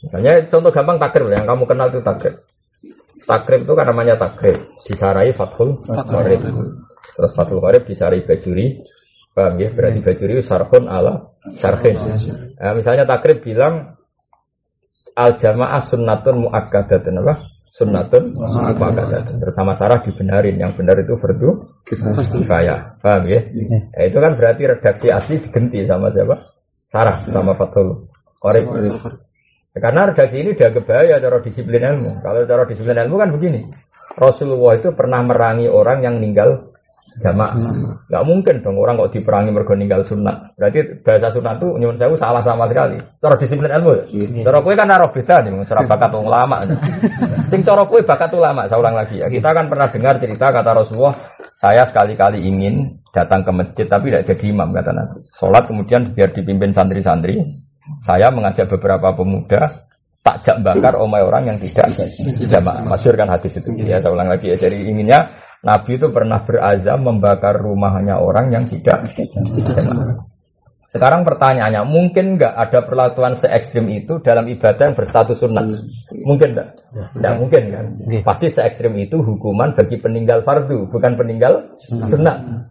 Misalnya contoh gampang takrib yang kamu kenal itu takrib. Takrib itu kan namanya takrib. Disarai fathul qarib. Terus fathul qarib disarai bajuri. Paham ya? Berarti bajuri sarhun ala sarhin. Nah, misalnya takrib bilang al jamaah sunnatun muakkadatun apa? Sunnatun muakkadatun. Bersama Sarah dibenarin, yang benar itu fardu kifayah. Paham ya? ya? Itu kan berarti redaksi asli diganti sama siapa? Sarah sama Fathul Qorib. Ya, karena redaksi ini udah kebaya cara disiplin ilmu. Kalau cara disiplin ilmu kan begini. Rasulullah itu pernah merangi orang yang meninggal jamak. Gak mungkin dong orang kok diperangi mergo ninggal sunat. Berarti bahasa sunat itu nyuwun sewu salah sama sekali. Cara disiplin ilmu ya. Cara kue kan naruh beda nih, cara bakat ulama. Sing cara kue bakat ulama, saya ulang lagi ya. Kita kan pernah dengar cerita kata Rasulullah, saya sekali-kali ingin datang ke masjid tapi tidak jadi imam kata Nabi. Sholat kemudian biar dipimpin santri-santri. Saya mengajak beberapa pemuda takjak bakar omai orang yang tidak jamaah. Masyur kan hadis itu. Ya saya ulang lagi ya. Jadi inginnya Nabi itu pernah berazam membakar rumahnya orang yang tidak jamaah. Sekarang pertanyaannya, mungkin nggak ada perlakuan se ekstrim itu dalam ibadah yang berstatus sunnah? Mungkin nggak? Tidak mungkin kan? Pasti se ekstrim itu hukuman bagi peninggal fardu, bukan peninggal sunnah.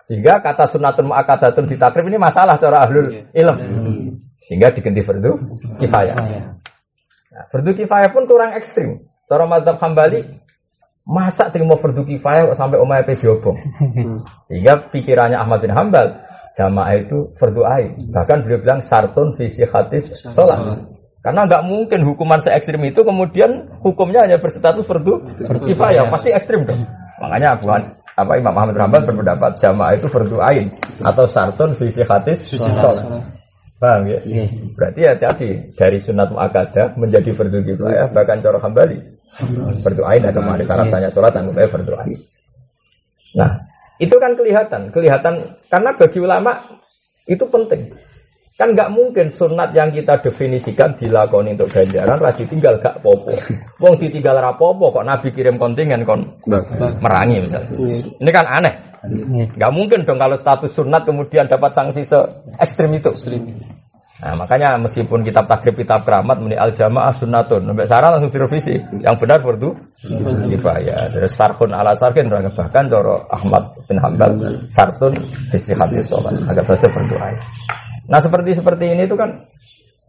Sehingga kata sunatun mu'akadatun di takrib ini masalah secara ahlul ilm. Sehingga diganti fardu kifayah. Nah, fardu kifayah pun kurang ekstrim. Cara madhab hambali Masa terima fardu kifayah sampai omah pe diobong. Sehingga pikirannya Ahmad bin Hambal jamaah itu fardu ain. Bahkan beliau bilang sartun visi hadis sholat. Karena nggak mungkin hukuman se ekstrim itu kemudian hukumnya hanya berstatus fardu kifayah, pasti ekstrim dong. Makanya Abu apa Imam Ahmad Rambal berpendapat jamaah itu fardu ain atau sartun visi hadis sholat. Paham ya? Nggih. Berarti hati-hati dari sunat muakkadah menjadi fardu kifayah bahkan cara hambali. Fardu ain ada syarat tanya sholat anggapnya fardu ain. Nah, itu kan kelihatan, kelihatan karena bagi ulama itu penting. Kan nggak mungkin sunat yang kita definisikan dilakoni untuk ganjaran, rasi tinggal gak popo. Wong ditinggal rapopo kok Nabi kirim kontingen kon merangi misalnya. Ini kan aneh. Nggih. Nggak mungkin dong kalau status sunat kemudian dapat sanksi se ekstrim itu. Nah, makanya meskipun kitab takrib kitab keramat meni al jamaah sunnatun, sampai sarah langsung direvisi. Yang benar fardu kifayah. Terus sarhun ala sarkin bahkan coro Ahmad bin Hambal sartun sisi hadis sholat. Agak saja fardu. Nah seperti seperti ini itu kan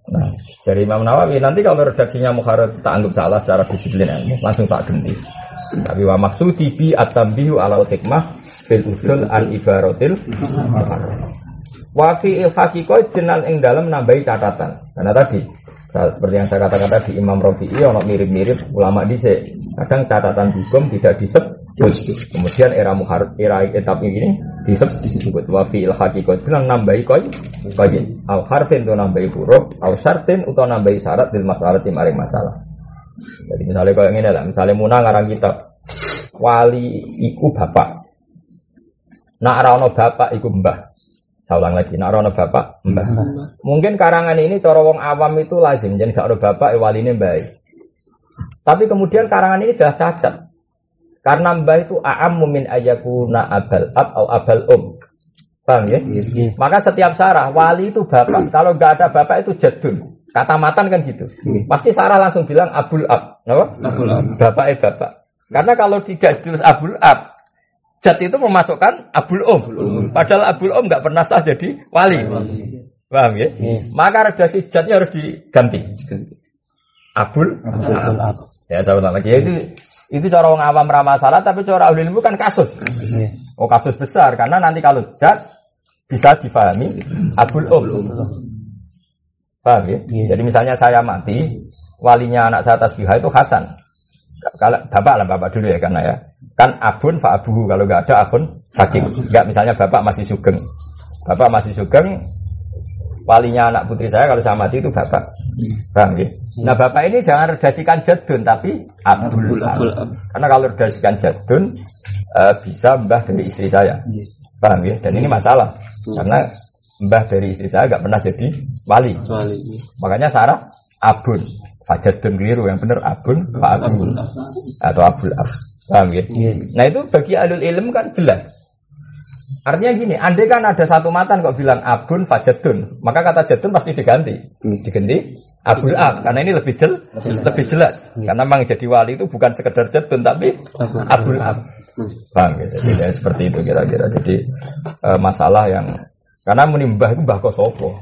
Nah, dari Imam Nawawi nanti kalau redaksinya Mukharrat tak anggap salah secara disiplin ilmu, langsung tak ganti. Tapi wa maksudi bi at-tambihu alal hikmah fil usul an ibaratil muharrar. Wa fi il haqiqah jenan ing dalam nambahi catatan. Karena tadi seperti yang saya katakan tadi Imam Rafi'i ono mirip-mirip ulama dhisik. Kadang catatan hukum tidak disebut. Kemudian era muharrar era etap ini disebut disebut wa fi il haqiqah jenan nambahi koi koi al harfin itu nambahi huruf al syartin atau nambahi syarat di masalah maring masalah. Jadi misalnya kayak gini lah, misalnya Muna ngarang kitab wali iku bapak. Nak rano bapak iku mbah. Saya ulang lagi, nak rano bapak mbah. Mungkin karangan ini cara wong awam itu lazim, jadi gak ada bapak wali ini mbah. Tapi kemudian karangan ini sudah cacat. Karena mbah itu a'ammu min ayakuna abal ab atau abal um. Paham ya? Nggih. Maka setiap sarah wali itu bapak. Kalau nggak ada bapak itu jadun. Kata matan kan gitu. Pasti sarah langsung bilang abul ab. Apa? Abul ab. Bapak eh bapak. Karena kalau tidak ditulis abul ab, jad itu memasukkan abul om. Padahal abul om nggak pernah sah jadi wali. Paham ya? Maka redaksi jadnya harus diganti. Abul. Ya saya ulang lagi. Ya, itu itu cara orang awam ramah salah, tapi cara ahli ilmu kan kasus. Nggih. Oh kasus besar karena nanti kalau jad bisa difahami abul um. Paham ya? Iya. Jadi misalnya saya mati, walinya anak saya tasbihah itu Hasan. Kalau bapak lah bapak dulu ya karena ya. Kan abun fa abuhu kalau nggak ada akun saking. Enggak misalnya bapak masih sugeng. Bapak masih sugeng walinya anak putri saya kalau saya mati itu bapak. Paham ya? Nah bapak ini jangan redasikan jadun tapi abdul. Abul ab. Karena kalau redasikan jadun eh, bisa mbah dari istri saya. Paham ya? Dan ini masalah. Karena mbah dari istri saya nggak pernah jadi wali. Wali. Makanya Sarah abun. Fajadun keliru yang benar abun fa abun atau abul ab. Paham ya? Nah itu bagi alul ilm kan jelas. Artinya gini, andai kan ada satu matan kok bilang abun fajadun, maka kata jadun pasti diganti. Diganti abul ab karena ini lebih jel, lebih jelas. Karena memang jadi wali itu bukan sekedar jadun tapi abul ab. Bang, gitu. Jadi ya seperti itu kira-kira. Jadi eh, masalah yang karena menimbah itu mbah kosopo.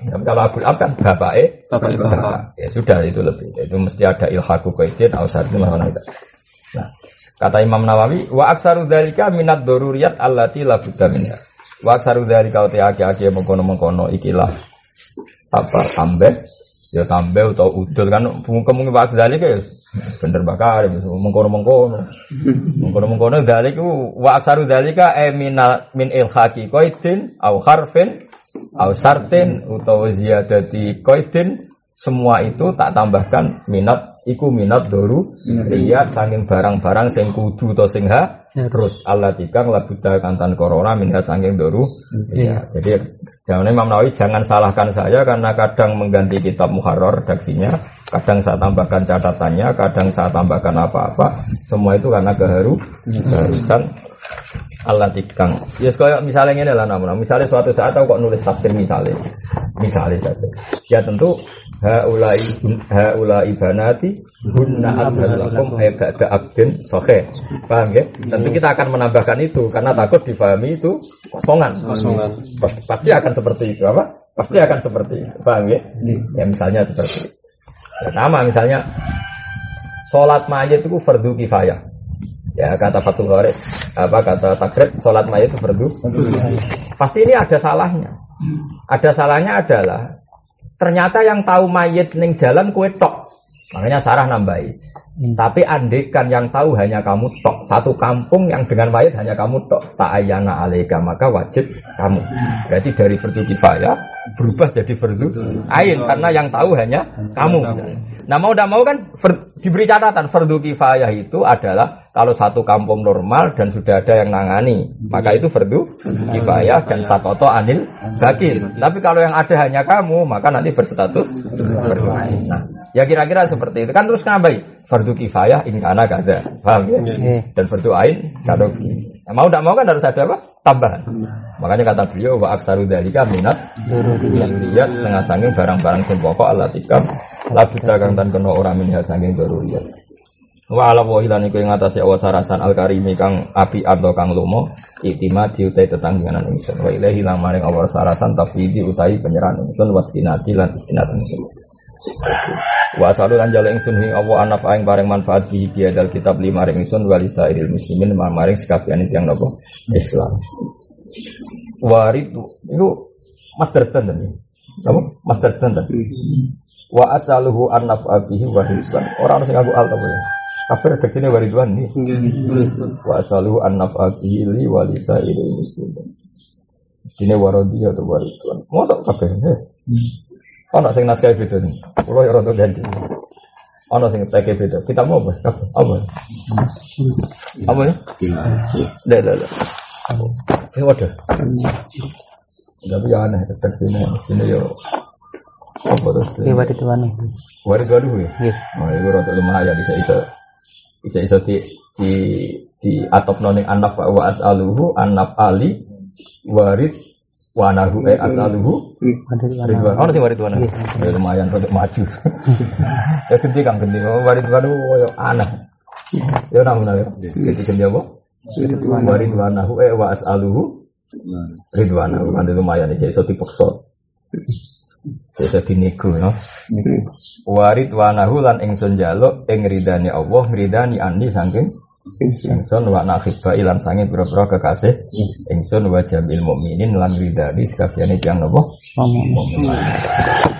Tapi kalau abul ab kan bapak eh Bapak bapak. ya sudah itu lebih. Itu mesti ada ilhaku kaidin ausar itu mana itu. Nah kata Imam Nawawi wa aksaru dzalika minat doruriyat allati la budda minha wa aksaru dzalika uti aki-aki mengkono-mengkono ikilah. Apa tambah. Ya tambah atau udul. Kan kemungkinan wa aksaru dzalika ya bener bakar mengkono-mengkono. Mengkono-mengkono dzalika wa aksaru dzalika e minal min ilhaqi qaidin au harfin au sartin utawa ziyadati qaidin semua itu tak tambahkan minat iku minat doru lihat sanging barang-barang sing kudu to sing ha terus. Allah tikang labuda kantan corona minha sanging doru. Iya. Jadi jangan Imam Nawawi jangan salahkan saya karena kadang mengganti kitab muharrar redaksinya kadang saya tambahkan catatannya kadang saya tambahkan apa-apa. Semua itu karena keharu keharusan Allah tikang. Ya yes, misalnya ini lah namun. Misalnya suatu saat aku kok nulis tafsir misalnya, misalnya saja. Ya tentu haulai haulai banati hunna abdalakum ay ba'da abdin sohe. Paham ya? Tentu kita akan menambahkan itu karena takut difahami itu kosongan. Kosongan. Pas- Pasti akan seperti itu apa? Pasti akan seperti itu. Paham ya? Ya misalnya seperti itu. Pertama misalnya sholat mayat itu fardu kifayah. Ya kata Fatul Gharid, apa kata takrib sholat mayat itu fardu. Pasti ini ada salahnya. Ada salahnya adalah ternyata yang tahu mayat ning jalan kue tok. Makanya Sarah nambahi. Hmm. Tapi andekan yang tahu hanya kamu tok, satu kampung yang dengan mayat hanya kamu tok, tak ayana alaika maka wajib kamu. Berarti dari fardu kifayah berubah jadi fardu ain karena yang tahu hanya kamu. Nah mau tidak mau kan fer- diberi catatan fardu kifayah itu adalah kalau satu kampung normal dan sudah ada yang nangani maka itu fardu kifayah dan sakoto anil bakil. Tapi kalau yang ada hanya kamu maka nanti berstatus fardu ain. Nah ya kira-kira seperti itu kan terus nambahi fardu kifayah in kana kada paham ya? Oke. dan fardu ain kalau begini. Nah, mau tidak mau kan harus ada apa tambahan. Makanya kata beliau wa aksaru dalika minat yang lihat setengah sanging barang-barang sing pokok Allah tikam labu dagang dan kena orang minha sanging daruriyat. Wa ala wa hilan iku ing atase awas sarasan al karimi kang api atau kang lomo itima diutai tetangganan ingsun wa ilahi lan maring awas sarasan tafwidi utai penyerahan ingsun wastinati lan istinat ingsun. Wa asalu lan jale ingsun ing Allah anaf aing bareng manfaat bi biadal kitab lima ring ingsun walisa iril muslimin maring sekabian yang nopo Islam. Warid itu master standard ya. Apa? Master standard. Wa asaluhu anaf abihi wa Islam. Orang harus ngaku al apa ya? Kabeh redaksine waridwan nih. Wa asaluhu anaf abihi li walisa iril muslimin. Sini warodi atau waridwan. Mosok kabeh. eh? Ono sing naskah beda nih. Kulo ya rada ganti. Ono sing teke beda. Kita mau apa? Apa? Apa ya? Dah, dah, dah. Sing wadah. Tapi ya aneh tetap sini. Sini yo. Apa terus? Oke, berarti tuan nih. Warid waduh ya. Iya. Oh, itu rada lumayan bisa bisa bisa bisa di di di atop noning anaf wa as'aluhu anaf ali warid wa anahu eh as'aluhu Berarti tuan. Ridwan. Oh, sing Ridwan. Ya lumayan rodok maju. ya gede Kang gede. Oh, Ridwan oh ya aneh. Ya namun ya. Gede gede apa? Wa Ridwanahu eh wa as'aluhu Ridwanahu. Kan lumayan iki iso dipeksa. Bisa dinego ya. Wa Ridwanahu lan ingsun njaluk ing ridani Allah, ngridani ani saking ingsun. Wa nakhibba ilan sange pira-pira kekasih. Ingsun. Wa jamil mukminin lan ridani napa Ngomong. mukmin